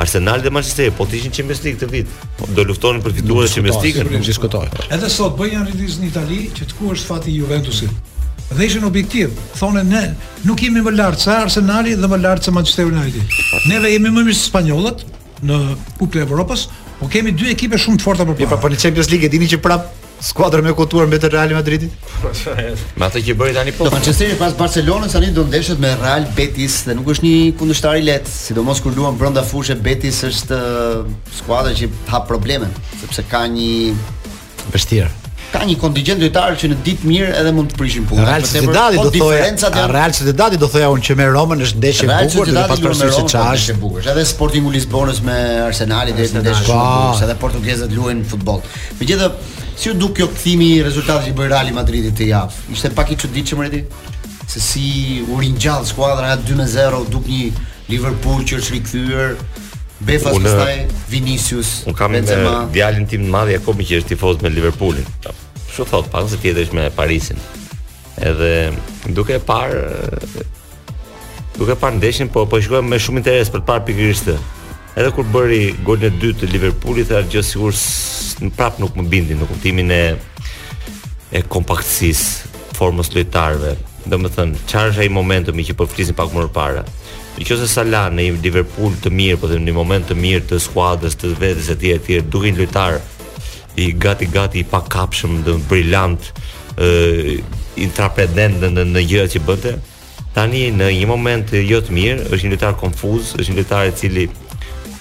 Arsenal dhe Manchester po të ishin Champions League këtë vit. Po, do luftonin për të fituar Champions League, nuk diskutohet. Edhe sot bëjnë një analizë në Itali që të ku është fati i Juventusit. Dhe ishin objektivë, thonë ne nuk jemi më lart se Arsenali dhe më lart se Manchester United. Neve jemi më mirë se spanjollët në Kupën e Evropës, po kemi dy ekipe shumë të forta përpara. Po për Champions League e dini që prap Skuadër me kulturë mbi të Real Madridit. Me atë që bëri tani po. Po Manchesteri pas Barcelonës tani do ndeshet me Real Betis dhe nuk është një kundërshtar i lehtë, sidomos kur luan brenda fushës Betis është uh, skuadër që hap probleme, sepse ka një vështirë. Ka një kontingjent lojtarë që në ditë mirë edhe mund të prishin punën. Real Sociedad po do thoja, janë... Real Sociedad do thoja unë që me Romën është ndeshje e bukur, duke pas parasysh se çfarë është e bukur. Edhe Sportingu Lisbonës me Arsenalin do jetë një ndeshje shumë bukur, edhe portugezët luajnë futboll. Megjithatë, si u duk kjo kthimi i rezultatit që bëri Real Madridi këtë javë? Ishte pak i çuditshëm Redi se si u ringjall skuadra nga 2-0 u duk një Liverpool që është rikthyer befas, unë, pastaj Vinicius Unë kam Benzema. me djalin tim të madh Jakobin që është tifoz me Liverpoolin S'u tha, pak se tjetri është me Parisin Edhe duke e parë duke e parë ndeshjen po po shikoja me shumë interes për të parë pikërisht këtë. Edhe kur bëri golin e dytë Liverpooli, ajo gjë sigurisht prap nuk më bindi në kuptimin e e kompaktësisë, formës lojtarëve. Domethënë, çfarë është ai momentumi që po flisnim pak më parë? Në qoftë se Salah në një Liverpool të mirë, po them në një moment të mirë të skuadrës, të vetes etj etj, dukej një lojtar i gati gati i pakapshëm, dhe brilant, ë intraprendent në në, në gjërat që bënte. Tani në një moment jo të mirë, është një lojtar konfuz, është një lojtar i cili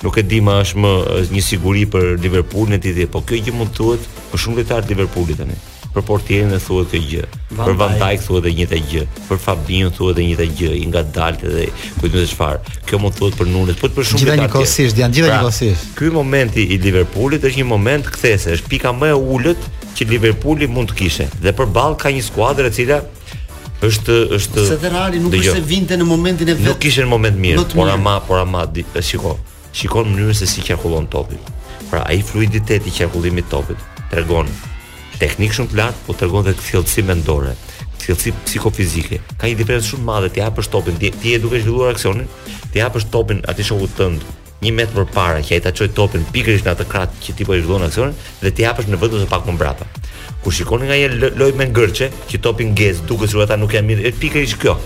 nuk e di a është më një siguri për Liverpoolin e tij, po kjo gjë mund të thuhet për shumë lojtarë të Liverpoolit tani. Për portierin thuhet kjo gjë. Van për Van Dijk thuhet e njëjta gjë. Për Fabinho thuhet e njëjta gjë, i ngadaltë edhe ku di unë çfarë. Kjo mund thuhet për Nunez, po për shumë gjëra. Gjithë njëkohësisht, janë gjithë pra, njëkohësisht. Ky momenti i Liverpoolit është një moment kthese, është pika më e ulët që Liverpooli mund të kishte. Dhe përballë ka një skuadër e cila është është se Reali nuk është se vinte në momentin e vet. Nuk kishte një moment të mirë, por ama por ama shiko. Shikon mënyrën se si qarkullon topin. Pra ai fluiditet i qarkullimit topit tregon teknikë shumë të lartë, po tregon edhe thellësi mendore, thellësi psikofizike. Ka një diferencë shumë të madhe t'ia japësh topin, ti, ti je duke zhvilluar aksionin, t'ia japësh topin atij shokut tënd një metër për para që ai ta çojë topin pikërisht në atë krah që ti po e zhvillon aksionin dhe t'ia japësh në vend ose pak më mbrapa. Kur shikoni nga një lojë me ngërçe, që topi ngec, duket sikur ata nuk janë mirë, është pikërisht kjo.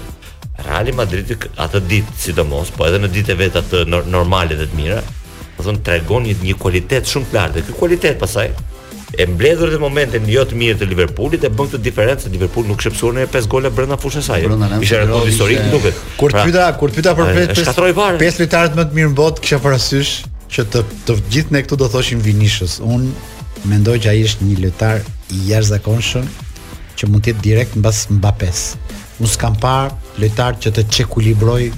Reali Madridi atë ditë, sidomos, po edhe në ditët e veta normale dhe të mira, domethënë tregon një, një kualitet shumë të lartë. Ky kualitet pastaj e mbledhur dhe momentin jo të mirë të Liverpoolit e bën këtë diferencë Liverpool nuk kish pësuar 5 gola brenda fushës saj. Ishte rekord historik më duket. Kur të pra, pyeta, kur të pyeta për vetë shkatroi varë. Pesë lojtarët më të mirë në botë kisha parasysh që të të gjithë ne këtu do thoshim Vinicius. Unë mendoj që ai është një lojtar i jashtëzakonshëm që mund të jetë direkt mbas Mbappes. Unë s'kam parë lojtar që të çekuilibrojë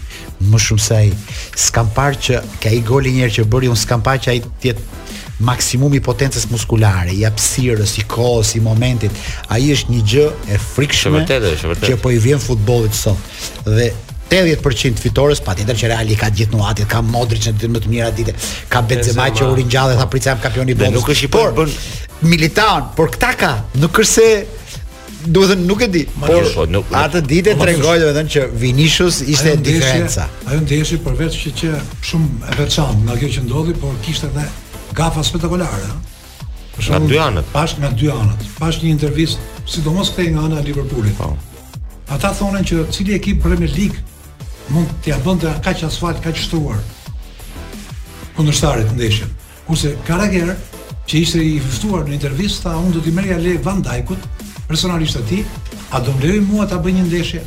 më shumë se ai. S'kam parë që ka. Ai goli i një herë që bëri, unë s'kam parë që ai të jetë maksimumi i potencës muskulare, i hapësirës, i kohës, i momentit. Ai është një gjë e frikshme. Vërtet është, vërtet. Që po i vjen futbollit sot. Dhe 80% e fitores, patjetër që Reali ka gjithë nuancat, ka Modric në ditët më të mira të tij, ka Benzema që u ringjallë tha prit se jam kampion i botës. Nuk është i po bën Militao, por këta ka. Nuk është se Do të nuk e di. Por po, nuk, atë ditë po, tregoi do të thënë që Vinicius ishte ndeshje, diferenca. Ajo ndeshje përveç që qe shumë e veçantë nga kjo që ndodhi, por kishte edhe gafa spektakulare. Për shembull, nga dy anët. Po nga dy anët. Pashë një intervistë, sidomos këtej nga ana e Liverpoolit. Po. Ata thonin që cili ekip Premier League mund t'ia bënte kaq asfalt, kaq shtruar kundërshtarit ndeshjen. Kurse Carragher, që ishte i ftuar në intervistë, tha unë do t'i merrja leje Van Dijkut, personalisht atij, a do më lejë mua ta bëj një ndeshje?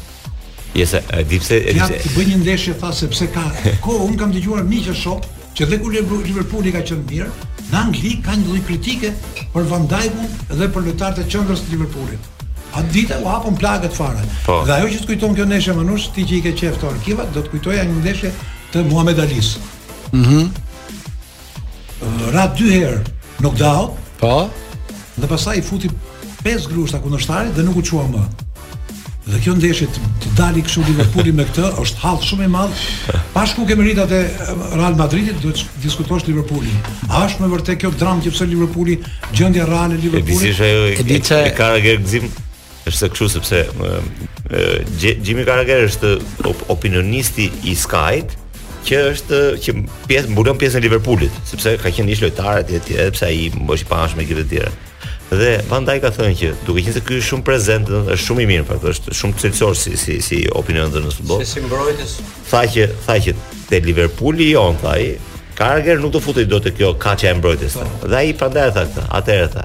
Jesa, e di pse e di. Ja, ta bëj një ndeshje tha sepse ka kohë unë kam dëgjuar miq shokë që dhe kur Liverpooli ka qenë mirë, në Angli ka një lloj kritike për Van Dijkun dhe për lojtarët e qendrës të Liverpoolit. Atë ditë u hapën plagët fare. Po. Dhe ajo që të kujton kjo ndeshje Manush, ti që i ke qejf arkivat, do të të kujtoja një ndeshje të Muhamed Aliut. Mhm. Mm Ra dy herë knockdown. Po. Dhe pastaj i futi pesë grushta kundërshtarit dhe nuk u çua më. Dhe kjo ndeshje të, të dali kështu Liverpooli me këtë është hall shumë i madh. Bashkë me meritat e Real Madridit, duhet të diskutosh Liverpoolin. A është me vërtet kjo dramë që pësoi Liverpooli gjendja reale e Liverpoolit? E di çfarë e ka gëzim Është kështu sepse Jamie Carragher është opinionisti i Sky që është që pjesë mbulon pjesën e Liverpoolit, sepse ka qenë ish lojtar etj etj, edhe pse ai është i paanshëm me gjithë të tjerë. Dhe Van Dijk ka thënë që duke qenë se ky është shumë prezent, është shumë i mirë, pra është shumë cilësor si si si opinion dhe në futboll. Si mbrojtës. Tha që tha që te Liverpooli jonë tha ai, Carragher nuk do futej dot te kjo katërshja e mbrojtjes. Dhe ai prandaj tha këtë. Atëherë tha,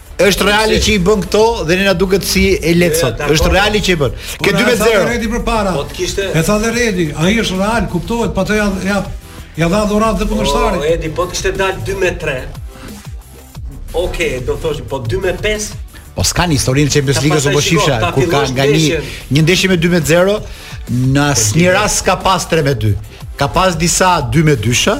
Është Reali që i bën këto dhe ne na duket si e lehtë sot. Është Reali që i bën. Po, Ke 2-0. Tha Redi përpara. Po të kishte. E tha dhe Redi, ai është Real, kuptohet, po ato ia ia ia dha dhuratë dhe kundërshtari. Po Edi, po të kishte dal 2 me 3. Okej, do thosh po 2 me 5. Po s'ka një historinë që Champions League-s se po shifsha kur ka nisë një një ndeshje me 2 me 0 në asnjë rast s'ka pas 3 me 2. Ka pas disa 2 me 2-sha,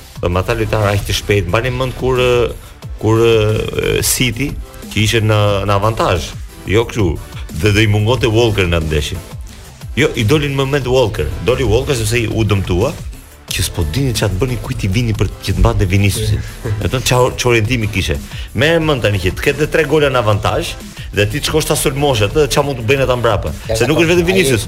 Me ata lojtarë aq të shpejtë, mbani mend kur kur City që ishte në në avantazh. Jo kështu. Dhe do i mungonte Walker në ndeshje. Jo, i doli në moment Walker. Doli Walker sepse u dëmtua që s'po dinin ça të bënin kë t'i vinin për që të mbante Viniciusin. Do të thonë çorientimi kishe. Merre me mend tani që të ketë tre gola në avantazh, dhe ti shkosh ta sulmosh atë, çfarë mund të bëjnë ata mbrapa? Se nuk është vetëm Vinicius.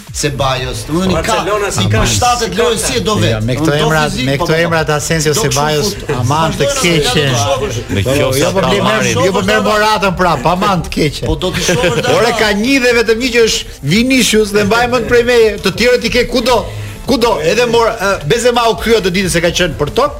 Ceballos, do të thoni ka si ka shtatë të lojë si do vetë. Me këto emra, me po, këto po, po. emra të Asensio Ceballos, aman të keqe. Me kjo jo po blim më, jo po merr Moratën prap, aman të keqe. Po do të shohësh. Ora ka një dhe vetëm një që është Vinicius dhe mbaje mend prej meje, të tjerët i ke kudo. Kudo, edhe mor Benzema u kry atë ditë se ka qenë për tok,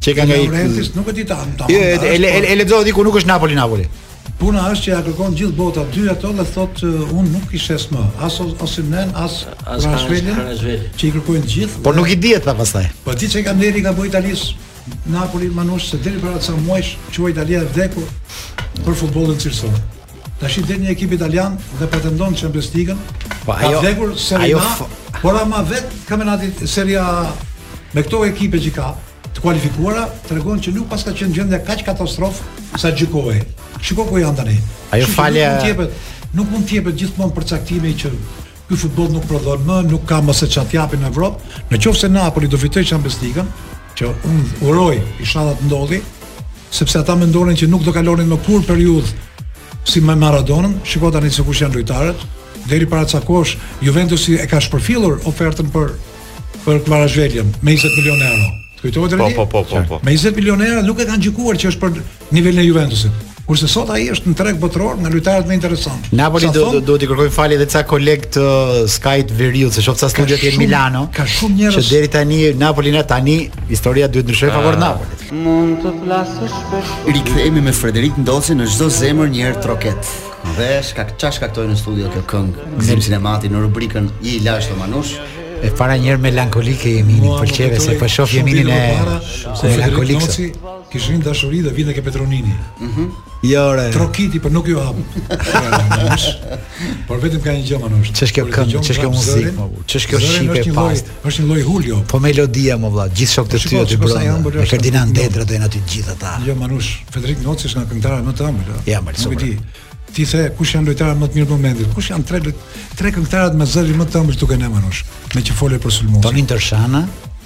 Ç'e ka nga Laurentis, nuk e di ta. Jo, e lexova diku nuk është Napoli Napoli. Puna është që ia kërkon gjithë bota dy ato dhe thot uh, un nuk i shes më, as Osimhen, as Kvaratskhelia, që i kërkojnë gjithë. Por nuk i dihet ta pastaj. Po ti çfarë nderi ka bërë Italisë Napoli Manush se deri para ca muajsh quhej Italia e vdekur për futbollin cilësor. Tashi del një ekip italian dhe pretendon Champions League-ën. Po jo, ka vdekur Serie A, ajo, por ama vet kampionati Serie A me këto ekipe që ka të kualifikuara tregon që nuk paska qenë gjendja kaq katastrofë sa gjykohej. Shiko ku janë tani. Ajo më fal nuk mund të jepet gjithmonë përcaktimi që Ky futboll nuk prodhon më, nuk ka më se ç'a të japin në Evropë. Në qoftë se Napoli do fitojë Champions League-ën, që unë uroj, inshallah të ndodhi, sepse ata mendonin që nuk do kalonin më kurrë periudhë si me Maradonën, shiko tani se kush janë lojtarët. Deri para ca kohësh Juventusi e ka shpërfillur ofertën për për Kvaratskhelian me 20 milionë euro. Të kujtohet po, Endi? Po, po, po, po, po. Me 20 milionë euro nuk e kanë gjykuar që është për nivelin e Juventusit. Kurse sot ai është në treg botëror nga lojtarët më interesantë. Napoli do t'i do t'i kërkojnë falje edhe ca kolegë të Skyt Veriut, se shoh ca studio të Milanos. Ka shumë njerëz që deri tani Napoli na tani historia duhet ndryshojë ah. favor Napolit. Mund të flasësh shpesh. Rikthehemi me Frederik Ndocin në çdo zemër një herë troket. Dhe shka- çka shkaktoi në studio kjo këngë, Gzim Sinemati në rubrikën i lashtë Manush, e para një herë melankolike jemi ne pëlqeve se po shoh jemi ne melankolikë. Kish rën dashuri dhe vinte ke Petronini. Mhm. Jo re. Trokiti po nuk iu hap. Por vetëm ka një gjë Manush. Ç'është kjo këngë, ç'është kjo muzikë, më vëlla. Ç'është kjo shqipe e pastër. Është një lloj Julio. Po melodia mo vlla, gjithë shokët e po, tu aty brenda. Ferdinand Deda do jenë aty gjithë ata. Jo Manush, Frederik Ndoci është nga këngëtarët më të ëmbël, ëh. Ja, më di. Ti the kush janë lojtarët më të mirë në momentin? Kush janë tre tre këngëtarët me zërin më të ëmbël tek ne Manush, meqë fole për sulmin. Tonin Tërshana,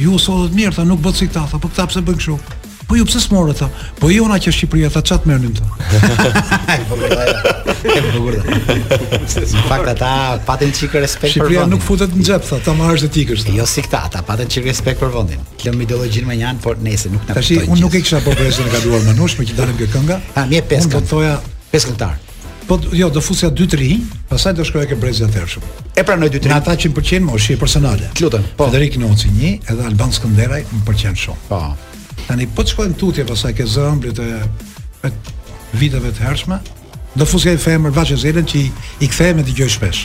Ju u sollët mirë, tha, nuk bëtë si këta, tha, po këta pse bëjnë kështu? Po ju pse s'morët, tha, po ju ona që Shqipëria, tha, ça të merrnim, tha. Në fakt ata patën çik respekt për vendin. Shqipëria nuk futet në xhep, tha, ta marrësh të ikësh. Jo si këta, ata patën çik respekt për vendin. Lëm ideologjinë mënjanë, por nëse nuk na kuptojnë. Tashi unë nuk e kisha për brezin e kaluar Manush, meqë dolëm te kënga. Ah, mje pesë. Unë do të thoja pesë këngëtar. Po jo, do fusja dy të rinj, pastaj do shkoja ke brezi i atëhershëm. E pranoj dy të rinj. Ata që më pëlqejnë moshi e personale. Të lutem. Po. Frederik Ndoci 1, edhe Alban Skënderaj më pëlqen shumë. Po. Tani po të shkojmë tutje pastaj ke zëëmblit e viteve të hershme, do fusja një femër Vaçe Zelën që i, i kthehem e dëgjoj shpesh.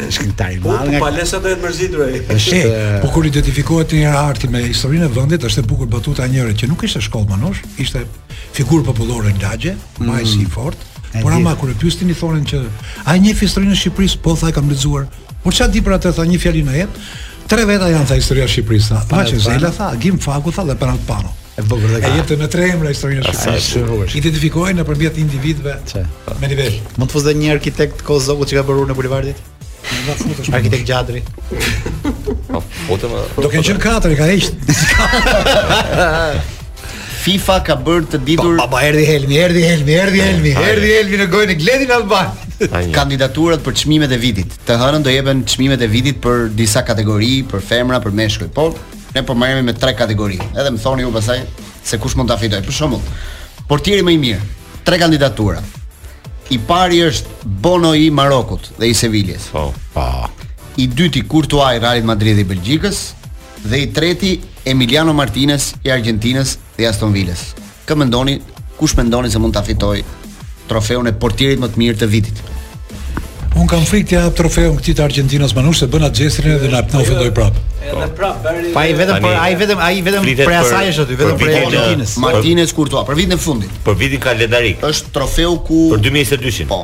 Shkrimtar i po, madh. Po Balesa do jetë mërzitur ai. Është. Po kur identifikohet një herë arti me historinë e vendit, është e bukur batuta e njërit, që nuk ishte shkollë Manush, ishte figurë popullore në lagje, si i fortë. Por ama kur e pyetën i thonin që a e njeh historinë e Shqipërisë, po tha kam lexuar. Por çfarë di për atë tha një fjali vetëm? Tre veta janë tha historia e Shqipërisë. Vaçe Zela tha, Agim Fagu tha dhe Panajot Pano. E bukur dhe ka. E jetë me tre emra historinë e Shqipërisë. Identifikohen nëpërmjet individëve me nivel. Mund të fusë një arkitekt Kozoku që ka bërë bulevardin? Arkitekt Gjadri. Po, po të më. Do të qenë katër, ka heq. FIFA ka bërë të ditur pa, pa, pa erdhi helmi, erdhi helmi, erdhi helmi, erdhi helmi në gojën e Gledin Alban. Kandidaturat për çmimet e vitit. Të hënën do jepen çmimet e vitit për disa kategori, për femra, për meshkuj. Po, Ne po merremi me tre kategori. Edhe më thoni ju pastaj se kush mund ta fitojë. Për shembull, portieri më i mirë, tre kandidatura. I pari është Bono i Marokut dhe i Seviljes. Po, po. I dyti Kurtua i Real Madridit e i Belgjikës dhe i treti Emiliano Martinez i Argjentinës dhe i Aston Villës. Kë mendoni, kush mendoni se mund ta fitojë trofeun e portierit më të mirë të vitit? Un kam frikë t'ia jap trofeun këtij të Argjentinës Manush se bën atë gjestin edhe na filloi prap. Edhe prap bëri. Pa i vetëm po ai vetëm ai vetëm prej asaj është aty, vetëm prej Argjentinës. Martinez Courtois për vitin e fundit. Për vitin kalendarik. Është trofeu për 2022-shin. Po.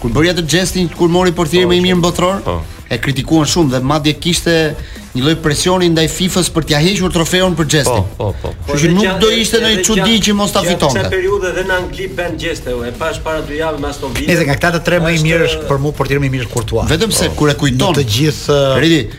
Kur bëri atë gjestin kur mori portierin më të mirë në botëror, po. e kritikuan shumë dhe madje kishte një lloj presioni ndaj FIFA-s për t'ia hequr trofeun për gjestin. Po, po, po. Që nuk do ishte ndonjë çudi që mos ta fitonte. Në këtë periudhë edhe në Angli bën gjeste, e pash para dy javë me Aston Villa. Edhe nga këta të tre më i mirë është për mua portieri më i mirë Courtois. Vetëm se po. kur e kujton të gjithë Redi,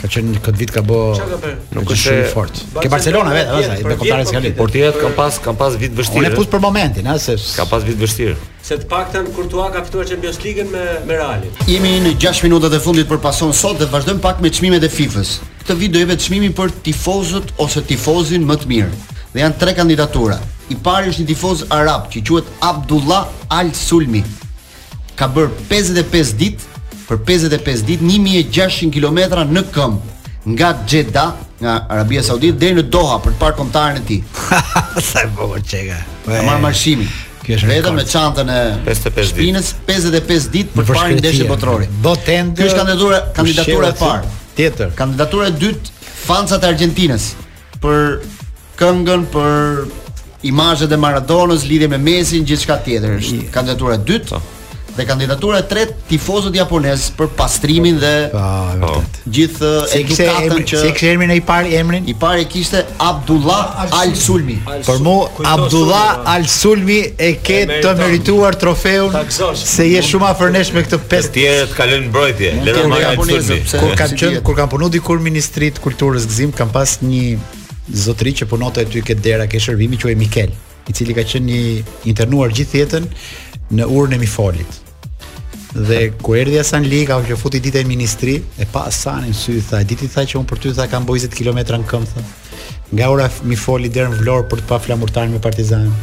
Ka qenë në këtë vit që nuk është shumë fort. Ke Barcelona vetë, ëh, me kombëtare s'kanë. Portierët kanë pas, kanë pas vit vështirë. Unë e fus për momentin, ëh, se ka pas vit vështirë. Se të paktën Kurtua ka fituar Champions League-n me me Realin. Jemi në 6 minutat e fundit për pason sot dhe vazhdojmë pak me çmimet e FIFA-s. Këtë vit do jepet çmimi për tifozët ose tifozin më të mirë. Dhe janë tre kandidatura. I pari është një tifoz arab që quhet Abdullah Al Sulmi, ka bërë 55 ditë për 55 ditë 1600 kilometra në këmbë nga Jeddah, nga Arabia Saudite deri në Doha për të parë kombëtaren e tij. Sa e bukur çega. Ka marrë marshimin. Ky ishte vetëm me çantën e 55 shpinës 55 ditë për të parë ndeshjen e Botërorit. Botent. Ky është kandidatura kandidatura e parë. Tjetër. Kandidatura e dytë fansat e Argjentinës. për këngën, për imazhet e Maradonës, lidhjen me Messin, gjithçka tjetër. Është kandidatura e dytë. Po. Dhe kandidatura e tretë, tifozët japonez për pastrimin dhe po, vërtet. Po. Gjithë edukatën që Si e kishte emrin i pari emrin? I pari e kishte Abdullah Al-Sulmi. Për mu Abdulla Al Sulmi e ke të merituar trofeun se je shumë afër nesh me këtë pesë. Ti e kalon mbrojtje. Le ta marrë Al Sulmi. Kur kam qenë kur kam punuar dikur në Ministri të Kulturës Gzim, kam pas një zotëri që punonte aty ke dera ke shërbimi quhej Mikel, i cili ka qenë i internuar gjithë jetën në urën e Mifolit. Dhe kur erdhi Hasan Lika, që u fut një ditë në ministri, e pa Hasanin në sy tha, e di ti tha që un për ty tha kam boj 20 kilometra në këmbë. Nga ura e Mifolit deri në Vlorë për të pa Flamurtarin me Partizanin.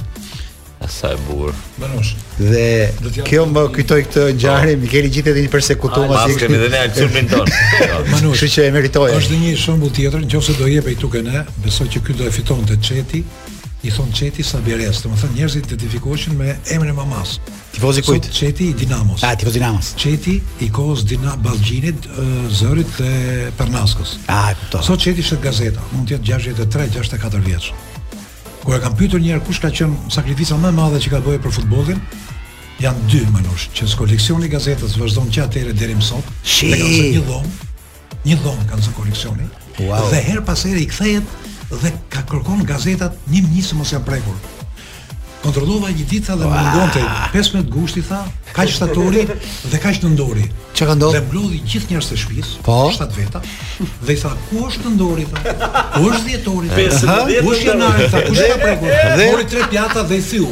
Sa e bukur. Manush. Dhe kjo më kujtoi këtë ngjarje, po. Mikeli gjithë edhe një i persekutum aty. Ne kemi dhënë alcumin ton. Manush. Kështu që e meritoi. Është një shembull tjetër, nëse do jepej tukën e, besoj që ky do e fitonte Çeti, i thon Çeti i Sabires, domethënë njerëzit identifikoheshin me emrin e mamas. Tifozi kujt? Çeti i Dinamos. Ah, tifozi Dinamos. Çeti i kohës Ballgjinit, Zërit dhe Përnaskës. Ah, e kuptoj. Sot Çeti shet gazeta, mund të jetë 63, 64 vjeç. Kur e kam pyetur një herë kush ka qenë sakrifica më e madhe që ka bërë për futbollin, janë dy manush që koleksioni i gazetës vazhdon që atëherë deri më sot. Shi. Dhe ka një dhomë. Një dhomë ka zënë koleksioni. Wow. Dhe her pas here i kthehet dhe i kërkon gazetat një më një mos ja prekur. Kontrollova një ditë tha dhe më mungonte 15 gushti tha, kaq shtatori dhe kaq nëndori. Çka ka ndodhur? Dhe mblodhi gjithë njerëzit e shtëpisë, po? shtat veta, dhe i tha, ku është nëndori tha? Ku është dhjetori? Ku është janari tha? Ku është prekur? Dhe mori tre pjata dhe i thiu.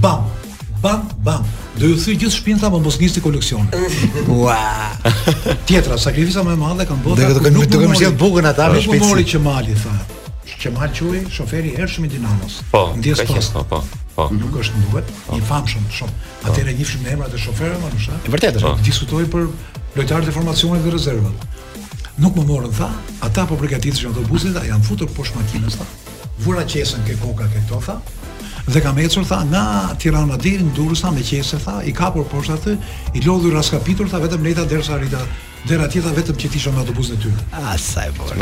Bam. Bam, bam. Do ju thyj gjithë shtëpinë tha po mos ma sillni koleksionin. Ua. Tjetra, sakrifica më e madhe kam bërë. Do të kenë do kenë mbështjellë bukën ata në shtëpi. Nuk më mori Qemali tha. Qemal Çoi shoferi i hershëm i Dinamos. Po, ndjesë pastë. Po, po. Po. Nuk është duhet, po. i famshëm shumë. Po. Atëherë njifshim emrat e shoferëve, më shumë. Vërtetë, po. diskutoi për lojtarët e formacionit dhe rezervat. Nuk më morën tha, ata po përgatiteshin te autobusi dhe jam futur poshtë makinës tha. Vura qesën ke koka ke këto tha. Dhe kam ecur tha nga Tirana deri në Durrës tha me qese tha, i kapur poshtë aty, i lodhur raskapitur tha vetëm vetë derisa arrita deri atje vetëm që t'isha me autobusin e tyre. Ah, sa e bukur.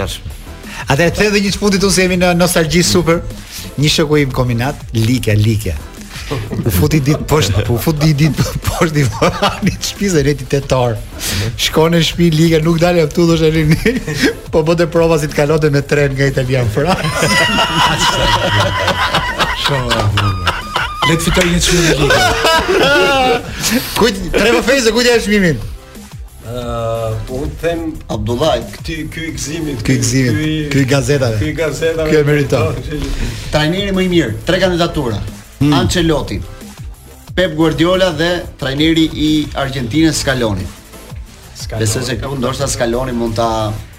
Atëherë dhe një e fundit se jemi në nostalgji super. Një shoku im në Kombinat, Lika, Lika. U fut direkt poshtë, u fut direkt poshtë divanit të shpisë reti tetar. Shkon në shtëpi Lika nuk dalë këtu thosh ai. Po bënte prova si të kalonte me tren nga Italia në Francë. Le të fitojë një çmim Lika. Ku tre, po nejse, kujt ia çmimin? Uh, po unë them Abdullah, këtij ky i gëzimit, ky i gëzimit, ky i gazetave. Ky i gazetave. Ky e meriton. Trajneri më i mirë, tre kandidatura. Hmm. Ancelotti, Pep Guardiola dhe trajneri i Argjentinës Scaloni. Scaloni. Besoj se këtu ndoshta Scaloni mund ta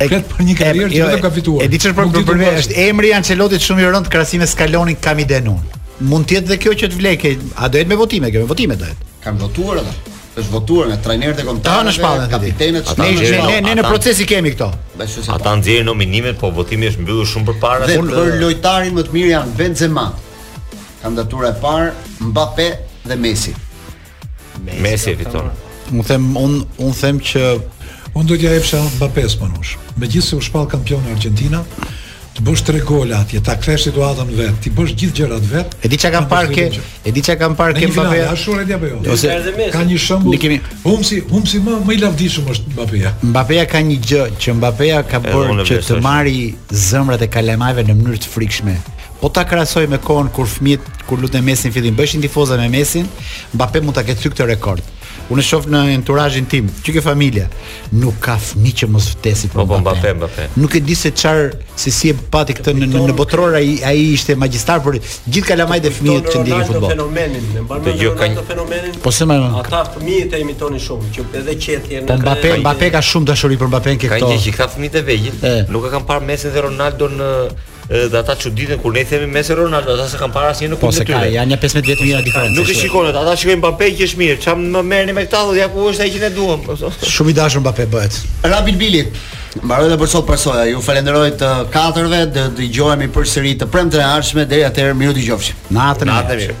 E flet për një karrierë që jo, vetëm ka fituar. E di çfarë për për, për, për është emri i Ancelottit shumë i rëndë në krahasim me Scalonin, kam idenë unë. Mund të jetë dhe kjo që të vlekë, a do jetë me votime, kjo me votime do jetë. Kan votuar edhe. Është votuar nga trajnerët e kombëtareve, u shpallën, kapitenët, ne, ne, ne, ne në proces i kemi këto. Ata nxjerrin nominimet, po votimi është mbyllur shumë përpara. Dhe për lojtarin më të mirë janë Benzema. Kandidatura e parë Mbappe dhe Messi. Messi e fiton. Unë them un un them që un do t'ia jepsha Mbappé-s, Manush. Megjithëse u shpall kampion Argjentina, të bësh tre gola atje, ta kthesh situatën vet, t'i bësh gjithë gjërat vet. E di çka kam parë ke, e di çka kam parë ke Mbappé. Ja shumë dia apo jo. Ose ka një shembull. Ne kemi humsi, humsi më më i lavdishëm është Mbappé. Mbappé ka një gjë që Mbappé ka bërë që të marri zemrat e kalamajve në mënyrë të frikshme. Po ta krahasoj me kohën kur fëmijët kur lunte Messi në fillim, bëheshin tifozë me Messin, Mbappe mund ta ketë thy këtë rekord. Unë shoh në enturazhin tim, që ke familja, nuk ka fëmijë që mos vdesi për po, po, Mbappe. Po, Mbappe. Nuk e di se çfarë se si e pati këtë në në, në botëror ai ai ishte magjistar për gjithë kalamajt e fëmijët që ndjekin futboll. Fenomenin, e mban mend Ronaldo fenomenin. Po se më ata fëmijët e imitonin shumë, që edhe qethjen. Po Mbappe, Mbappe ka shumë dashuri për Mbappe këto. Ka një që këta fëmijët e vegjël, nuk e kanë parë Messi dhe Ronaldo në dhe ata çuditen kur ne i themi Messi Ronaldo, ata s'e kanë parë asnjë në kulm të tyre. Po se ka, janë një 15 vjet mirë diferencë. Nuk e shikojnë, ata shikojnë Mbappé që është mirë, ça më merrni me këta, ja ku është ai që ne duam. Shumë i dashur Mbappé bëhet. Rabil Bili. Mbaroi dhe për sot pasoja. Ju falenderoj të katërve, do të dëgjohemi përsëri të premten e ardhshme deri atëherë mirudëgjofshim. Natën e mirë.